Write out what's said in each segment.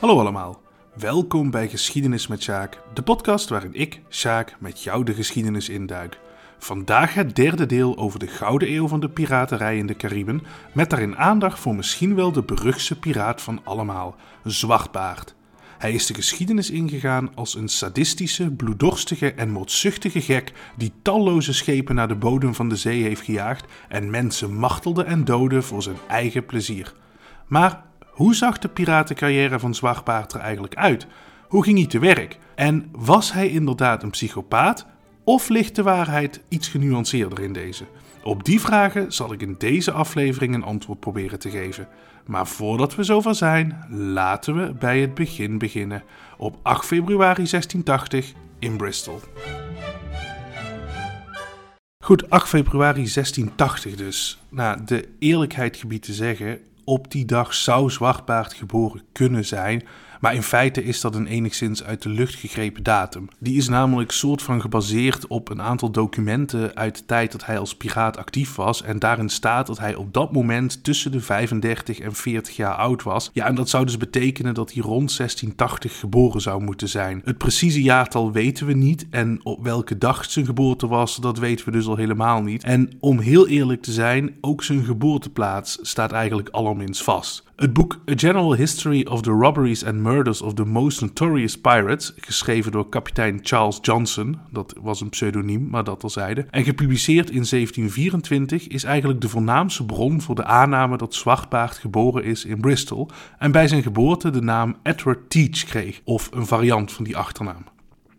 Hallo allemaal, welkom bij Geschiedenis met Sjaak, de podcast waarin ik, Sjaak, met jou de geschiedenis induik. Vandaag het derde deel over de gouden eeuw van de piraterij in de Cariben, met daarin aandacht voor misschien wel de beruchtste piraat van allemaal, Zwartbaard. Hij is de geschiedenis ingegaan als een sadistische, bloeddorstige en moordzuchtige gek die talloze schepen naar de bodem van de zee heeft gejaagd en mensen martelde en doodde voor zijn eigen plezier. Maar hoe zag de piratencarrière van Zwartbaard er eigenlijk uit? Hoe ging hij te werk? En was hij inderdaad een psychopaat? Of ligt de waarheid iets genuanceerder in deze? Op die vragen zal ik in deze aflevering een antwoord proberen te geven. Maar voordat we zover zijn, laten we bij het begin beginnen. Op 8 februari 1680 in Bristol. Goed, 8 februari 1680 dus. Nou, de eerlijkheid gebied te zeggen, op die dag zou Zwartbaard geboren kunnen zijn. Maar in feite is dat een enigszins uit de lucht gegrepen datum. Die is namelijk soort van gebaseerd op een aantal documenten uit de tijd dat hij als piraat actief was. En daarin staat dat hij op dat moment tussen de 35 en 40 jaar oud was. Ja, en dat zou dus betekenen dat hij rond 1680 geboren zou moeten zijn. Het precieze jaartal weten we niet. En op welke dag zijn geboorte was, dat weten we dus al helemaal niet. En om heel eerlijk te zijn, ook zijn geboorteplaats staat eigenlijk allerminst vast. Het boek A General History of the Robberies and Murders of the Most Notorious Pirates, geschreven door kapitein Charles Johnson, dat was een pseudoniem, maar dat terzijde, en gepubliceerd in 1724, is eigenlijk de voornaamste bron voor de aanname dat Zwartbaard geboren is in Bristol en bij zijn geboorte de naam Edward Teach kreeg, of een variant van die achternaam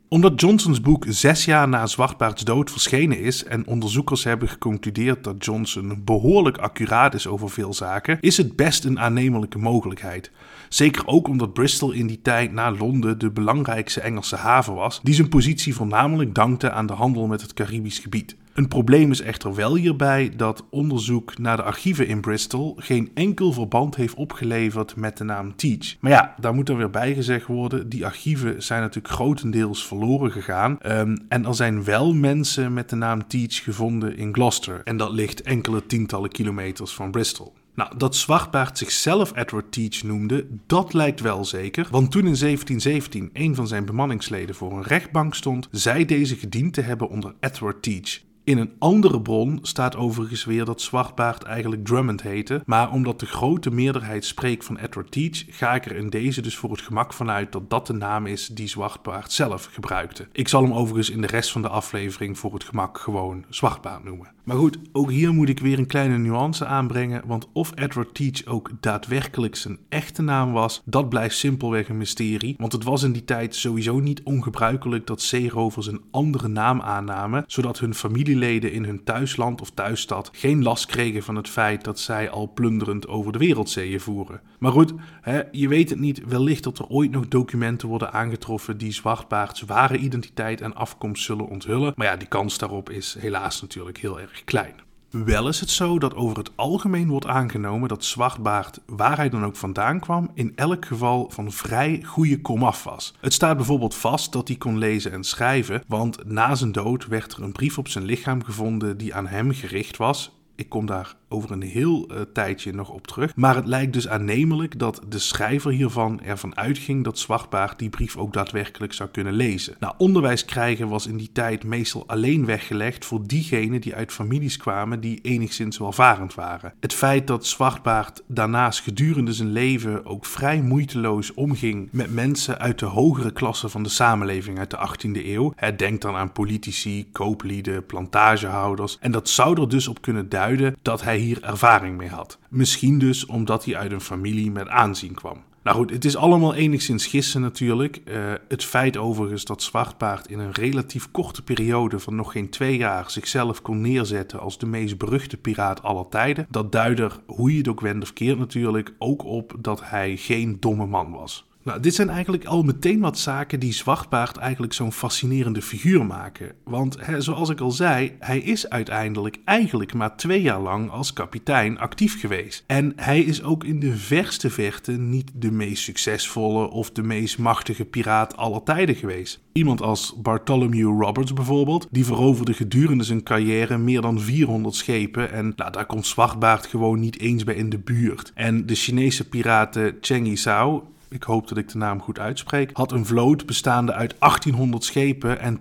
omdat Johnsons boek zes jaar na Zwartbaards dood verschenen is en onderzoekers hebben geconcludeerd dat Johnson behoorlijk accuraat is over veel zaken, is het best een aannemelijke mogelijkheid. Zeker ook omdat Bristol in die tijd na Londen de belangrijkste Engelse haven was, die zijn positie voornamelijk dankte aan de handel met het Caribisch gebied. Een probleem is echter wel hierbij dat onderzoek naar de archieven in Bristol geen enkel verband heeft opgeleverd met de naam Teach. Maar ja, daar moet er weer bij gezegd worden, die archieven zijn natuurlijk grotendeels verloren gegaan. Um, en er zijn wel mensen met de naam Teach gevonden in Gloucester. En dat ligt enkele tientallen kilometers van Bristol. Nou, dat Zwartbaard zichzelf Edward Teach noemde, dat lijkt wel zeker. Want toen in 1717 een van zijn bemanningsleden voor een rechtbank stond, zei deze gediend te hebben onder Edward Teach. In een andere bron staat overigens weer dat Zwartbaard eigenlijk Drummond heette, maar omdat de grote meerderheid spreekt van Edward Teach, ga ik er in deze dus voor het gemak vanuit dat dat de naam is die Zwartbaard zelf gebruikte. Ik zal hem overigens in de rest van de aflevering voor het gemak gewoon Zwartbaard noemen. Maar goed, ook hier moet ik weer een kleine nuance aanbrengen, want of Edward Teach ook daadwerkelijk zijn echte naam was, dat blijft simpelweg een mysterie, want het was in die tijd sowieso niet ongebruikelijk dat zeerovers een andere naam aannamen, zodat hun familieleden in hun thuisland of thuisstad geen last kregen van het feit dat zij al plunderend over de wereldzeeën voeren. Maar goed, hè, je weet het niet, wellicht dat er ooit nog documenten worden aangetroffen die Zwartbaards ware identiteit en afkomst zullen onthullen, maar ja, die kans daarop is helaas natuurlijk heel erg klein. Wel is het zo dat over het algemeen wordt aangenomen dat Zwartbaard, waar hij dan ook vandaan kwam, in elk geval van vrij goede komaf was. Het staat bijvoorbeeld vast dat hij kon lezen en schrijven, want na zijn dood werd er een brief op zijn lichaam gevonden die aan hem gericht was. Ik kom daar over een heel uh, tijdje nog op terug. Maar het lijkt dus aannemelijk dat de schrijver hiervan ervan uitging dat Zwartbaard die brief ook daadwerkelijk zou kunnen lezen. Nou, onderwijs krijgen was in die tijd meestal alleen weggelegd voor diegenen die uit families kwamen die enigszins welvarend waren. Het feit dat Zwartbaard daarnaast gedurende zijn leven ook vrij moeiteloos omging met mensen uit de hogere klasse van de samenleving uit de 18e eeuw. Denk dan aan politici, kooplieden, plantagehouders. En dat zou er dus op kunnen duiden dat hij hier ervaring mee had. Misschien dus omdat hij uit een familie met aanzien kwam. Nou goed, het is allemaal enigszins gissen natuurlijk. Uh, het feit overigens dat Zwartpaard in een relatief korte periode van nog geen twee jaar zichzelf kon neerzetten als de meest beruchte piraat aller tijden, dat duidt er, hoe je het ook wendt of keert natuurlijk, ook op dat hij geen domme man was. Nou, dit zijn eigenlijk al meteen wat zaken die Zwartbaard eigenlijk zo'n fascinerende figuur maken. Want hè, zoals ik al zei, hij is uiteindelijk eigenlijk maar twee jaar lang als kapitein actief geweest. En hij is ook in de verste verte niet de meest succesvolle of de meest machtige piraat aller tijden geweest. Iemand als Bartholomew Roberts bijvoorbeeld, die veroverde gedurende zijn carrière meer dan 400 schepen en nou, daar komt Zwartbaard gewoon niet eens bij in de buurt. En de Chinese piraten Cheng Yisao ik hoop dat ik de naam goed uitspreek, had een vloot bestaande uit 1800 schepen en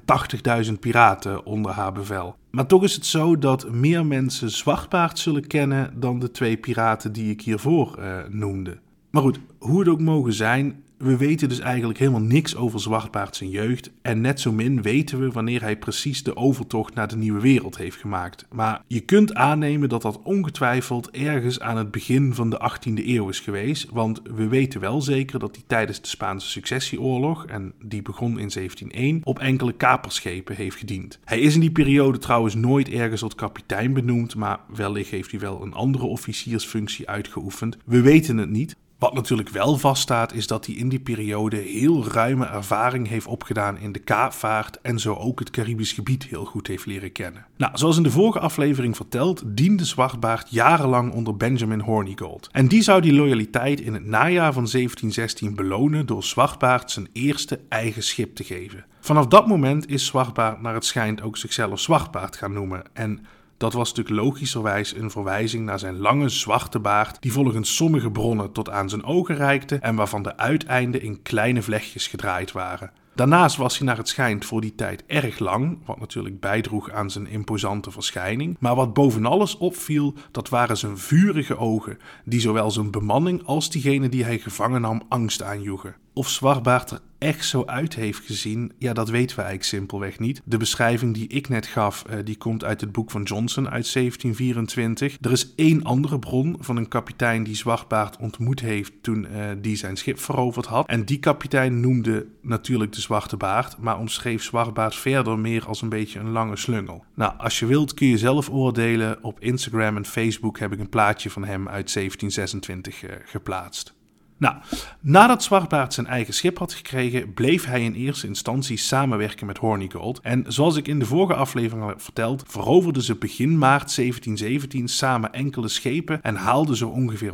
80.000 piraten onder haar bevel. Maar toch is het zo dat meer mensen Zwartbaard zullen kennen dan de twee piraten die ik hiervoor uh, noemde. Maar goed, hoe het ook mogen zijn, we weten dus eigenlijk helemaal niks over Zwartbaard zijn jeugd. En net zo min weten we wanneer hij precies de overtocht naar de nieuwe wereld heeft gemaakt. Maar je kunt aannemen dat dat ongetwijfeld ergens aan het begin van de 18e eeuw is geweest. Want we weten wel zeker dat hij tijdens de Spaanse successieoorlog, en die begon in 1701, op enkele kaperschepen heeft gediend. Hij is in die periode trouwens nooit ergens tot kapitein benoemd, maar wellicht heeft hij wel een andere officiersfunctie uitgeoefend. We weten het niet. Wat natuurlijk wel vaststaat, is dat hij in die periode heel ruime ervaring heeft opgedaan in de kaapvaart en zo ook het Caribisch gebied heel goed heeft leren kennen. Nou, zoals in de vorige aflevering verteld, diende Zwartbaard jarenlang onder Benjamin Hornigold. En die zou die loyaliteit in het najaar van 1716 belonen door Zwartbaard zijn eerste eigen schip te geven. Vanaf dat moment is Zwartbaard naar het schijnt ook zichzelf Zwartbaard gaan noemen en dat was natuurlijk logischerwijs een verwijzing naar zijn lange zwarte baard, die volgens sommige bronnen tot aan zijn ogen reikte en waarvan de uiteinden in kleine vlechtjes gedraaid waren. Daarnaast was hij naar het schijnt voor die tijd erg lang, wat natuurlijk bijdroeg aan zijn imposante verschijning. Maar wat boven alles opviel, dat waren zijn vurige ogen, die zowel zijn bemanning als diegene die hij gevangen nam angst aanjoegen. Of Zwartbaard er echt zo uit heeft gezien, ja, dat weten we eigenlijk simpelweg niet. De beschrijving die ik net gaf, eh, die komt uit het boek van Johnson uit 1724. Er is één andere bron van een kapitein die Zwartbaard ontmoet heeft toen uh, die zijn schip veroverd had. En die kapitein noemde natuurlijk de Zwarte Baard, maar omschreef Zwartbaard verder meer als een beetje een lange slungel. Nou, als je wilt kun je zelf oordelen. Op Instagram en Facebook heb ik een plaatje van hem uit 1726 uh, geplaatst. Nou, nadat Zwartbaard zijn eigen schip had gekregen, bleef hij in eerste instantie samenwerken met Hornigold. En zoals ik in de vorige aflevering al heb verteld, veroverden ze begin maart 1717 samen enkele schepen en haalden zo ongeveer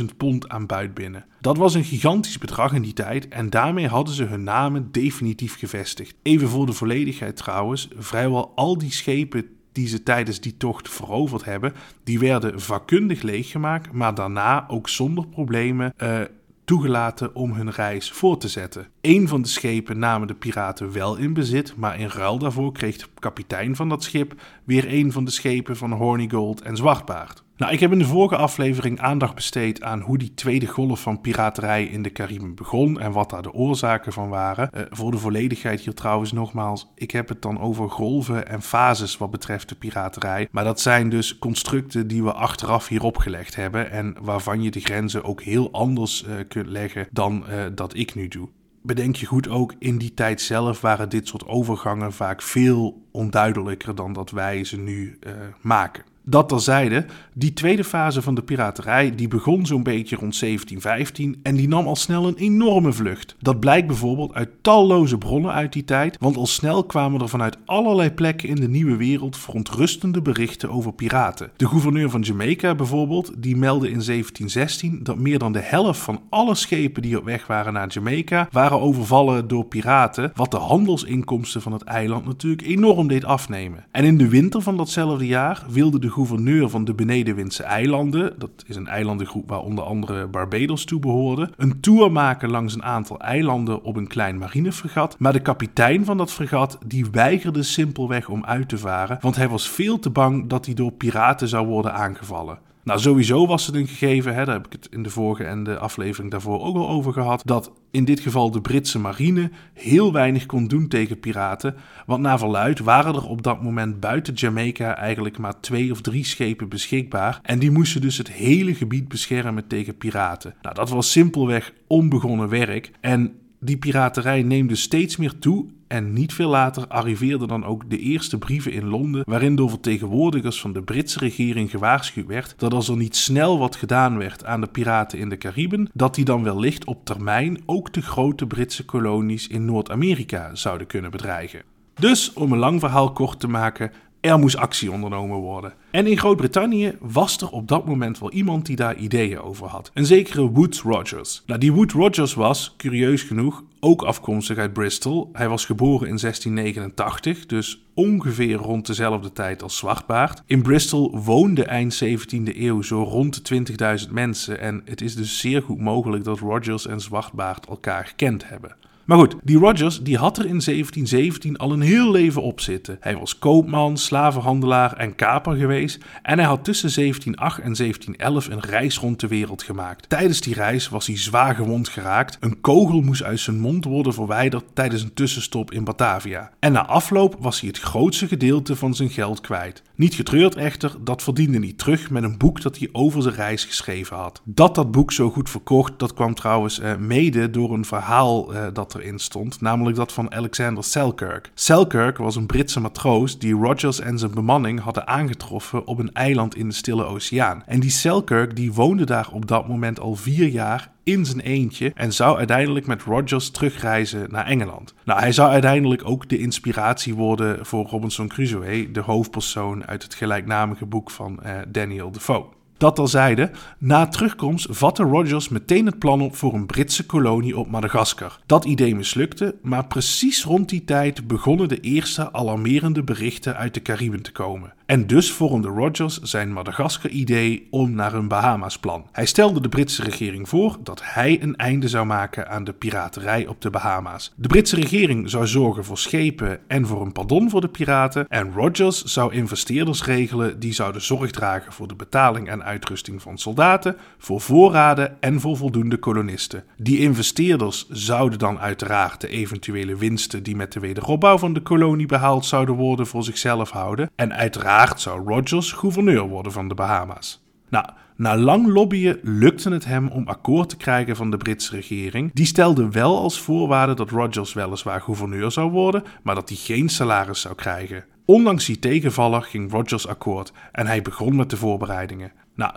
100.000 pond aan buit binnen. Dat was een gigantisch bedrag in die tijd en daarmee hadden ze hun namen definitief gevestigd. Even voor de volledigheid trouwens, vrijwel al die schepen die ze tijdens die tocht veroverd hebben, die werden vakkundig leeggemaakt, maar daarna ook zonder problemen uh, toegelaten om hun reis voor te zetten. Een van de schepen namen de piraten wel in bezit, maar in ruil daarvoor kreeg de kapitein van dat schip weer een van de schepen van Hornigold en Zwartbaard. Nou, ik heb in de vorige aflevering aandacht besteed aan hoe die tweede golf van piraterij in de Cariben begon en wat daar de oorzaken van waren. Uh, voor de volledigheid hier trouwens nogmaals, ik heb het dan over golven en fases wat betreft de piraterij. Maar dat zijn dus constructen die we achteraf hier opgelegd hebben en waarvan je de grenzen ook heel anders uh, kunt leggen dan uh, dat ik nu doe bedenk je goed ook, in die tijd zelf waren dit soort overgangen vaak veel onduidelijker dan dat wij ze nu maken. Dat terzijde, die tweede fase van de piraterij die begon zo'n beetje rond 1715 en die nam al snel een enorme vlucht. Dat blijkt bijvoorbeeld uit talloze bronnen uit die tijd, want al snel kwamen er vanuit allerlei plekken in de nieuwe wereld verontrustende berichten over piraten. De gouverneur van Jamaica bijvoorbeeld, die meldde in 1716 dat meer dan de helft van alle schepen die op weg waren naar Jamaica waren overvallen door piraten, wat de handelsinkomsten van het eiland natuurlijk enorm deed afnemen. En in de winter van datzelfde jaar wilde de gouverneur van de Benedenwindse eilanden, dat is een eilandengroep waar onder andere Barbados toe behoorde, een tour maken langs een aantal eilanden op een klein marinefregat. Maar de kapitein van dat fregat die weigerde simpelweg om uit te varen, want hij was veel te bang dat hij door piraten zou worden aangevallen. Nou, sowieso was het een gegeven, hè, daar heb ik het in de vorige en de aflevering daarvoor ook al over gehad, dat in dit geval de Britse marine heel weinig kon doen tegen piraten. Want naar verluid waren er op dat moment buiten Jamaica eigenlijk maar twee of drie schepen beschikbaar. En die moesten dus het hele gebied beschermen tegen piraten. Nou, dat was simpelweg onbegonnen werk. En die piraterij neemde steeds meer toe en niet veel later arriveerden dan ook de eerste brieven in Londen, waarin door vertegenwoordigers van de Britse regering gewaarschuwd werd dat als er niet snel wat gedaan werd aan de piraten in de Cariben, dat die dan wellicht op termijn ook de grote Britse kolonies in Noord-Amerika zouden kunnen bedreigen. Dus om een lang verhaal kort te maken, Er moest actie ondernomen worden. En in Groot-Brittannië was er op dat moment wel iemand die daar ideeën over had. Een zekere Wood Rogers. Nou, die Wood Rogers was, curieus genoeg, ook afkomstig uit Bristol. Hij was geboren in 1689, dus ongeveer rond dezelfde tijd als Zwartbaard. In Bristol woonden eind 17e eeuw zo rond de 20.000 mensen en het is dus zeer goed mogelijk dat Rogers en Zwartbaard elkaar gekend hebben. Maar goed, die Rogers die had er in 1717 al een heel leven op zitten. Hij was koopman, slavenhandelaar en kaper geweest en hij had tussen 1708 en 1711 een reis rond de wereld gemaakt. Tijdens die reis was hij zwaar gewond geraakt. Een kogel moest uit zijn mond worden verwijderd tijdens een tussenstop in Batavia. En na afloop was hij het grootste gedeelte van zijn geld kwijt. Niet getreurd echter, dat verdiende hij terug met een boek dat hij over zijn reis geschreven had. Dat dat boek zo goed verkocht, dat kwam trouwens eh, mede door een verhaal eh, dat erin stond, namelijk dat van Alexander Selkirk. Selkirk was een Britse matroos die Rogers en zijn bemanning hadden aangetroffen op een eiland in de Stille Oceaan. En die Selkirk die woonde daar op dat moment al vier jaar in zijn eentje en zou uiteindelijk met Rogers terugreizen naar Engeland. Nou, hij zou uiteindelijk ook de inspiratie worden voor Robinson Crusoe, de hoofdpersoon uit het gelijknamige boek van uh, Daniel Defoe. Dat al zeide, na terugkomst vatte Rogers meteen het plan op voor een Britse kolonie op Madagaskar. Dat idee mislukte, maar precies rond die tijd begonnen de eerste alarmerende berichten uit de Cariben te komen. En dus vormde Rogers zijn Madagaskar-idee om naar een Bahamas-plan. Hij stelde de Britse regering voor dat hij een einde zou maken aan de piraterij op de Bahama's. De Britse regering zou zorgen voor schepen en voor een pardon voor de piraten. En Rogers zou investeerders regelen die zouden zorg dragen voor de betaling en uitrusting van soldaten, voor voorraden en voor voldoende kolonisten. Die investeerders zouden dan uiteraard de eventuele winsten die met de wederopbouw van de kolonie behaald zouden worden voor zichzelf houden. En uiteraard zou Rogers gouverneur worden van de Bahama's. Nou, na lang lobbyen lukte het hem om akkoord te krijgen van de Britse regering. Die stelde wel als voorwaarde dat Rogers weliswaar gouverneur zou worden, maar dat hij geen salaris zou krijgen. Ondanks die tegenvaller ging Rogers akkoord en hij begon met de voorbereidingen. Nou,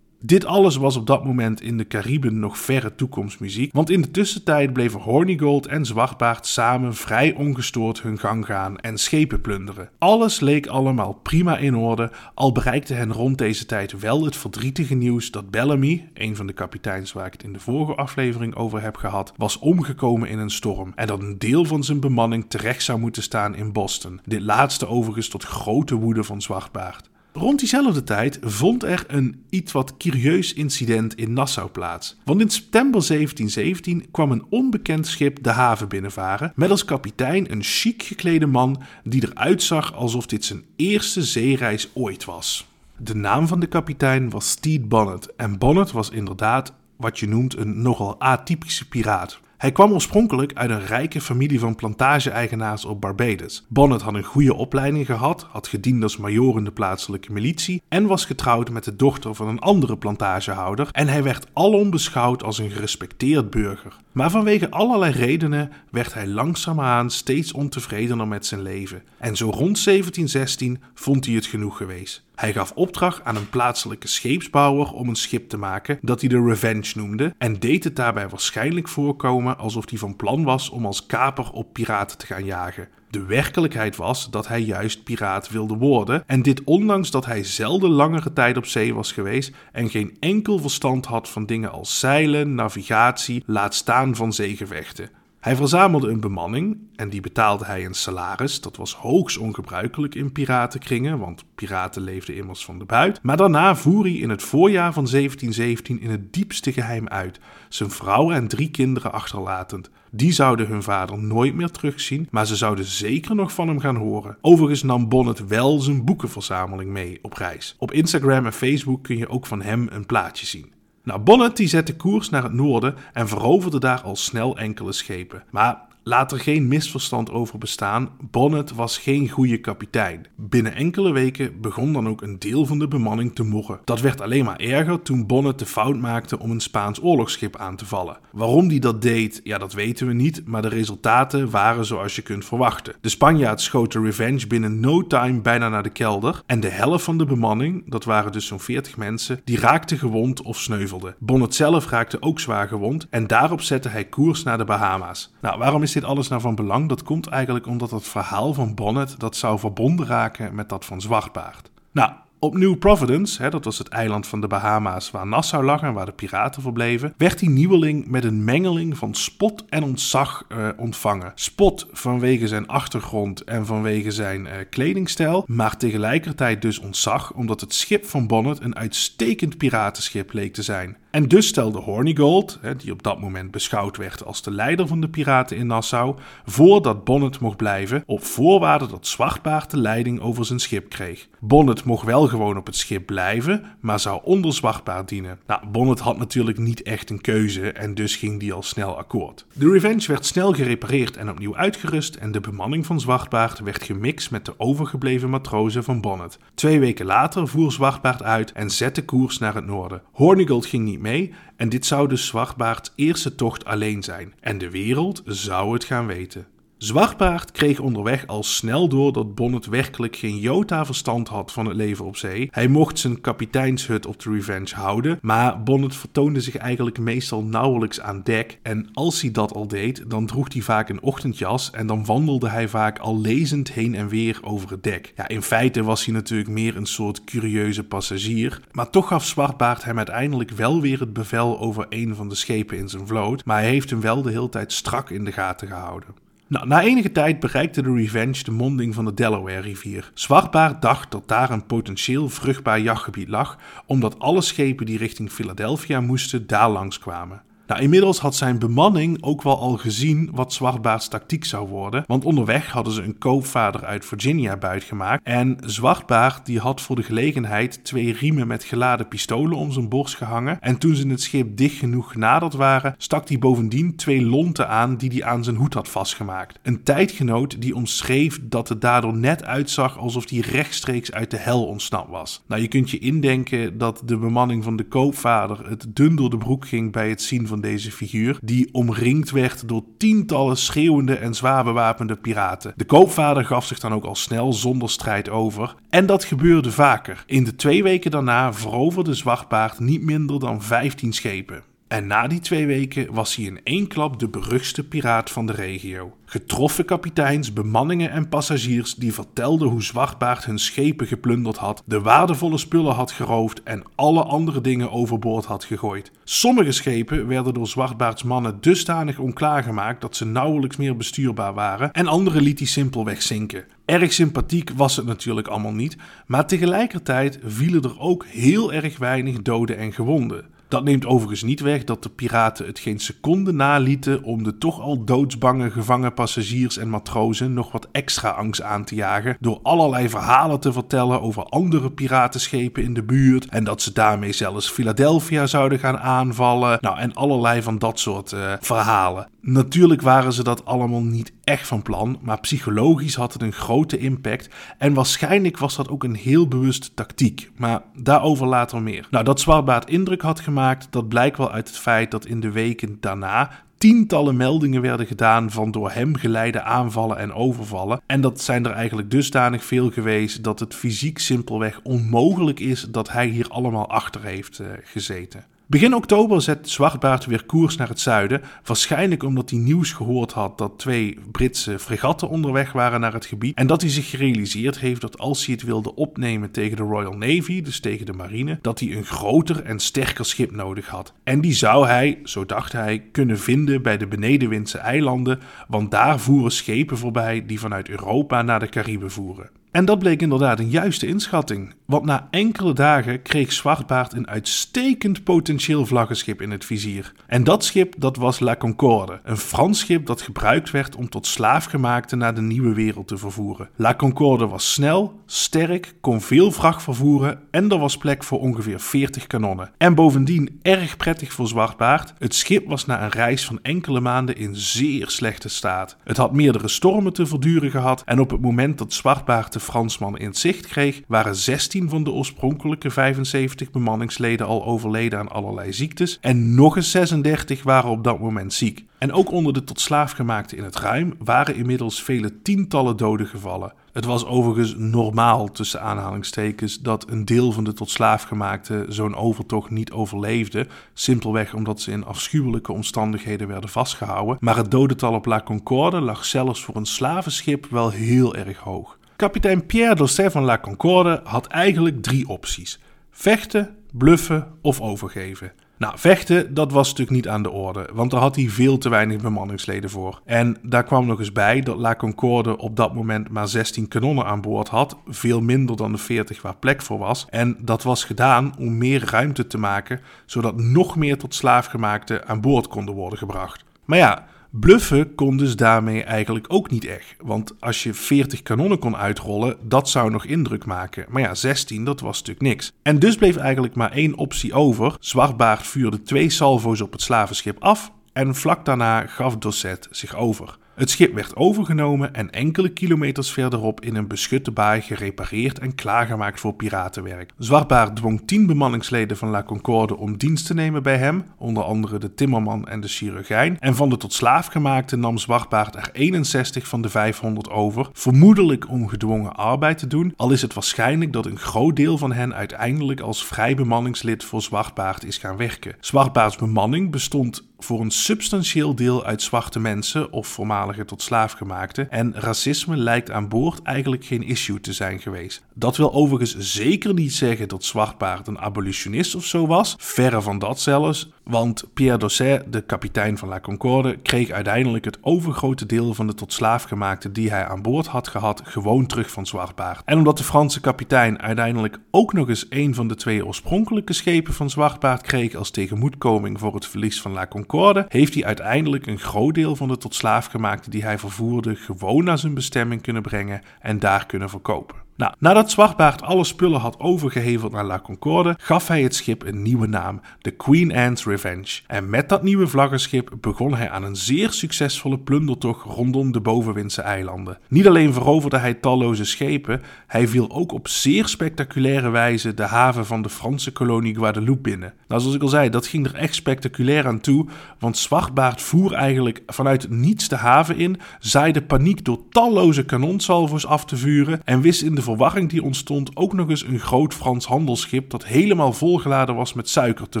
dit alles was op dat moment in de Cariben nog verre toekomstmuziek, want in de tussentijd bleven Hornigold en Zwartbaard samen vrij ongestoord hun gang gaan en schepen plunderen. Alles leek allemaal prima in orde, al bereikte hen rond deze tijd wel het verdrietige nieuws dat Bellamy, een van de kapiteins waar ik het in de vorige aflevering over heb gehad, was omgekomen in een storm en dat een deel van zijn bemanning terecht zou moeten staan in Boston. Dit laatste overigens tot grote woede van Zwartbaard. Rond diezelfde tijd vond er een iets wat curieus incident in Nassau plaats. Want in september 1717 kwam een onbekend schip de haven binnenvaren met als kapitein een chic geklede man die eruit zag alsof dit zijn eerste zeereis ooit was. De naam van de kapitein was Stede Bonnet en Bonnet was inderdaad wat je noemt een nogal atypische piraat. Hij kwam oorspronkelijk uit een rijke familie van plantage-eigenaars op Barbados. Bonnet had een goede opleiding gehad, had gediend als majoor in de plaatselijke militie en was getrouwd met de dochter van een andere plantagehouder en hij werd alom beschouwd als een gerespecteerd burger. Maar vanwege allerlei redenen werd hij langzaamaan steeds ontevredener met zijn leven. En zo rond 1716 vond hij het genoeg geweest. Hij gaf opdracht aan een plaatselijke scheepsbouwer om een schip te maken dat hij de Revenge noemde en deed het daarbij waarschijnlijk voorkomen alsof hij van plan was om als kaper op piraten te gaan jagen. De werkelijkheid was dat hij juist piraat wilde worden en dit ondanks dat hij zelden langere tijd op zee was geweest en geen enkel verstand had van dingen als zeilen, navigatie, laat staan van zeegevechten. Hij verzamelde een bemanning en die betaalde hij een salaris. Dat was hoogst ongebruikelijk in piratenkringen, want piraten leefden immers van de buit. Maar daarna voer hij in het voorjaar van 1717 in het diepste geheim uit, zijn vrouw en drie kinderen achterlatend. Die zouden hun vader nooit meer terugzien, maar ze zouden zeker nog van hem gaan horen. Overigens nam Bonnet wel zijn boekenverzameling mee op reis. Op Instagram en Facebook kun je ook van hem een plaatje zien. Bonnet die zette koers naar het noorden en veroverde daar al snel enkele schepen. Maar Laat er geen misverstand over bestaan, Bonnet was geen goede kapitein. Binnen enkele weken begon dan ook een deel van de bemanning te morren. Dat werd alleen maar erger toen Bonnet de fout maakte om een Spaans oorlogsschip aan te vallen. Waarom hij dat deed, ja dat weten we niet, maar de resultaten waren zoals je kunt verwachten. De Spanjaard schoot de Revenge binnen no time bijna naar de kelder en de helft van de bemanning, dat waren dus zo'n 40 mensen, die raakte gewond of sneuvelde. Bonnet zelf raakte ook zwaar gewond en daarop zette hij koers naar de Bahama's. Nou, waarom is is dit alles nou van belang? Dat komt eigenlijk omdat het verhaal van Bonnet dat zou verbonden raken met dat van Zwartbaard. Nou, op New Providence, hè, dat was het eiland van de Bahama's waar Nassau lag en waar de piraten verbleven, werd die nieuweling met een mengeling van spot en ontzag uh, ontvangen. Spot vanwege zijn achtergrond en vanwege zijn uh, kledingstijl, maar tegelijkertijd dus ontzag omdat het schip van Bonnet een uitstekend piratenschip leek te zijn. En dus stelde Hornigold, die op dat moment beschouwd werd als de leider van de piraten in Nassau, voor dat Bonnet mocht blijven, op voorwaarde dat Zwartbaard de leiding over zijn schip kreeg. Bonnet mocht wel gewoon op het schip blijven, maar zou onder Zwartbaard dienen. Nou, Bonnet had natuurlijk niet echt een keuze en dus ging die al snel akkoord. De Revenge werd snel gerepareerd en opnieuw uitgerust en de bemanning van Zwartbaard werd gemixt met de overgebleven matrozen van Bonnet. Twee weken later voer Zwartbaard uit en zette koers naar het noorden. Hornigold ging niet mee en dit zou dus Zwartbaard's eerste tocht alleen zijn. En de wereld zou het gaan weten. Zwartbaard kreeg onderweg al snel door dat Bonnet werkelijk geen jota verstand had van het leven op zee. Hij mocht zijn kapiteinshut op de Revenge houden, maar Bonnet vertoonde zich eigenlijk meestal nauwelijks aan dek. En als hij dat al deed, dan droeg hij vaak een ochtendjas en dan wandelde hij vaak al lezend heen en weer over het dek. Ja, in feite was hij natuurlijk meer een soort curieuze passagier, maar toch gaf Zwartbaard hem uiteindelijk wel weer het bevel over een van de schepen in zijn vloot, maar hij heeft hem wel de hele tijd strak in de gaten gehouden. Nou, na enige tijd bereikte de Revenge de monding van de Delaware-rivier. Zwartbaard dacht dat daar een potentieel vruchtbaar jachtgebied lag, omdat alle schepen die richting Philadelphia moesten daar langskwamen. Nou, inmiddels had zijn bemanning ook wel al gezien wat Zwartbaards tactiek zou worden, want onderweg hadden ze een koopvader uit Virginia buitgemaakt en Zwartbaard die had voor de gelegenheid twee riemen met geladen pistolen om zijn borst gehangen en toen ze het schip dicht genoeg genaderd waren, stak hij bovendien twee lonten aan die hij aan zijn hoed had vastgemaakt. Een tijdgenoot die omschreef dat het daardoor net uitzag alsof hij rechtstreeks uit de hel ontsnapt was. Nou, je kunt je indenken dat de bemanning van de koopvader het dun door de broek ging bij het zien van deze figuur, die omringd werd door tientallen schreeuwende en zwaar bewapende piraten. De koopvader gaf zich dan ook al snel zonder strijd over. En dat gebeurde vaker. In de twee weken daarna veroverde Zwartbaard niet minder dan 15 schepen. En na die twee weken was hij in één klap de beruchtste piraat van de regio. Getroffen kapiteins, bemanningen en passagiers die vertelden hoe Zwartbaard hun schepen geplunderd had, de waardevolle spullen had geroofd en alle andere dingen overboord had gegooid. Sommige schepen werden door Zwartbaards mannen dusdanig onklaargemaakt dat ze nauwelijks meer bestuurbaar waren en andere liet hij simpelweg zinken. Erg sympathiek was het natuurlijk allemaal niet, maar tegelijkertijd vielen er ook heel erg weinig doden en gewonden. Dat neemt overigens niet weg dat de piraten het geen seconde nalieten om de toch al doodsbange gevangen passagiers en matrozen nog wat extra angst aan te jagen door allerlei verhalen te vertellen over andere piratenschepen in de buurt en dat ze daarmee zelfs Philadelphia zouden gaan aanvallen. Nou, en allerlei van dat soort uh, verhalen. Natuurlijk waren ze dat allemaal niet echt van plan, maar psychologisch had het een grote impact en waarschijnlijk was dat ook een heel bewuste tactiek. Maar daarover later meer. Nou, dat Zwartbaard indruk had gemaakt, dat blijkt wel uit het feit dat in de weken daarna tientallen meldingen werden gedaan van door hem geleide aanvallen en overvallen. En dat zijn er eigenlijk dusdanig veel geweest dat het fysiek simpelweg onmogelijk is dat hij hier allemaal achter heeft uh, gezeten. Begin oktober zet Zwartbaard weer koers naar het zuiden, waarschijnlijk omdat hij nieuws gehoord had dat twee Britse fregatten onderweg waren naar het gebied en dat hij zich gerealiseerd heeft dat als hij het wilde opnemen tegen de Royal Navy, dus tegen de marine, dat hij een groter en sterker schip nodig had. En die zou hij, zo dacht hij, kunnen vinden bij de Benedenwindse eilanden, want daar voeren schepen voorbij die vanuit Europa naar de Cariben voeren. En dat bleek inderdaad een juiste inschatting, want na enkele dagen kreeg Zwartbaard een uitstekend potentieel vlaggenschip in het vizier. En dat schip dat was La Concorde, een Frans schip dat gebruikt werd om tot slaafgemaakte naar de nieuwe wereld te vervoeren. La Concorde was snel, sterk, kon veel vracht vervoeren en er was plek voor ongeveer 40 kanonnen. En bovendien erg prettig voor Zwartbaard, het schip was na een reis van enkele maanden in zeer slechte staat. Het had meerdere stormen te verduren gehad en op het moment dat Zwartbaard de Fransman in zicht kreeg, waren 16 van de oorspronkelijke 75 bemanningsleden al overleden aan allerlei ziektes en nog eens 36 waren op dat moment ziek. En ook onder de tot slaafgemaakten in het ruim waren inmiddels vele tientallen doden gevallen. Het was overigens normaal tussen aanhalingstekens dat een deel van de tot slaafgemaakten zo'n overtocht niet overleefde, simpelweg omdat ze in afschuwelijke omstandigheden werden vastgehouden. Maar het dodental op La Concorde lag zelfs voor een slavenschip wel heel erg hoog. Kapitein Pierre Dosset van La Concorde had eigenlijk drie opties: vechten, bluffen of overgeven. Nou, vechten, dat was natuurlijk niet aan de orde, want daar had hij veel te weinig bemanningsleden voor. En daar kwam nog eens bij dat La Concorde op dat moment maar 16 kanonnen aan boord had, veel minder dan de 40 waar plek voor was. En dat was gedaan om meer ruimte te maken, zodat nog meer tot slaafgemaakte aan boord konden worden gebracht. Maar ja, Bluffen kon dus daarmee eigenlijk ook niet echt. Want als je 40 kanonnen kon uitrollen, dat zou nog indruk maken. Maar ja, 16, dat was natuurlijk niks. En dus bleef eigenlijk maar één optie over. Zwartbaard vuurde twee salvo's op het slavenschip af en vlak daarna gaf Dosset zich over. Het schip werd overgenomen en enkele kilometers verderop in een beschutte baai gerepareerd en klaargemaakt voor piratenwerk. Zwartbaard dwong tien bemanningsleden van La Concorde om dienst te nemen bij hem, onder andere de timmerman en de chirurgijn. En van de tot slaafgemaakte nam Zwartbaard er 61 van de 500 over, vermoedelijk om gedwongen arbeid te doen, al is het waarschijnlijk dat een groot deel van hen uiteindelijk als vrij bemanningslid voor Zwartbaard is gaan werken. Zwartbaards bemanning bestond voor een substantieel deel uit zwarte mensen of voormalige tot slaafgemaakte. En racisme lijkt aan boord eigenlijk geen issue te zijn geweest. Dat wil overigens zeker niet zeggen dat Zwartbaard een abolitionist of zo was. Verre van dat zelfs. Want Pierre Dosset, de kapitein van La Concorde, kreeg uiteindelijk het overgrote deel van de tot slaafgemaakte die hij aan boord had gehad gewoon terug van Zwartbaard. En omdat de Franse kapitein uiteindelijk ook nog eens een van de twee oorspronkelijke schepen van Zwartbaard kreeg als tegemoetkoming voor het verlies van La Concorde, heeft hij uiteindelijk een groot deel van de tot slaafgemaakte die hij vervoerde gewoon naar zijn bestemming kunnen brengen en daar kunnen verkopen. Nou, nadat Zwartbaard alle spullen had overgeheveld naar La Concorde, gaf hij het schip een nieuwe naam, de Queen Anne's Revenge. En met dat nieuwe vlaggenschip begon hij aan een zeer succesvolle plundertocht rondom de bovenwindse eilanden. Niet alleen veroverde hij talloze schepen, hij viel ook op zeer spectaculaire wijze de haven van de Franse kolonie Guadeloupe binnen. Nou, zoals ik al zei, dat ging er echt spectaculair aan toe, want Zwartbaard voer eigenlijk vanuit niets de haven in, zaaide paniek door talloze kanonsalvo's af te vuren en wist in de verwarring die ontstond ook nog eens een groot Frans handelsschip dat helemaal volgeladen was met suiker te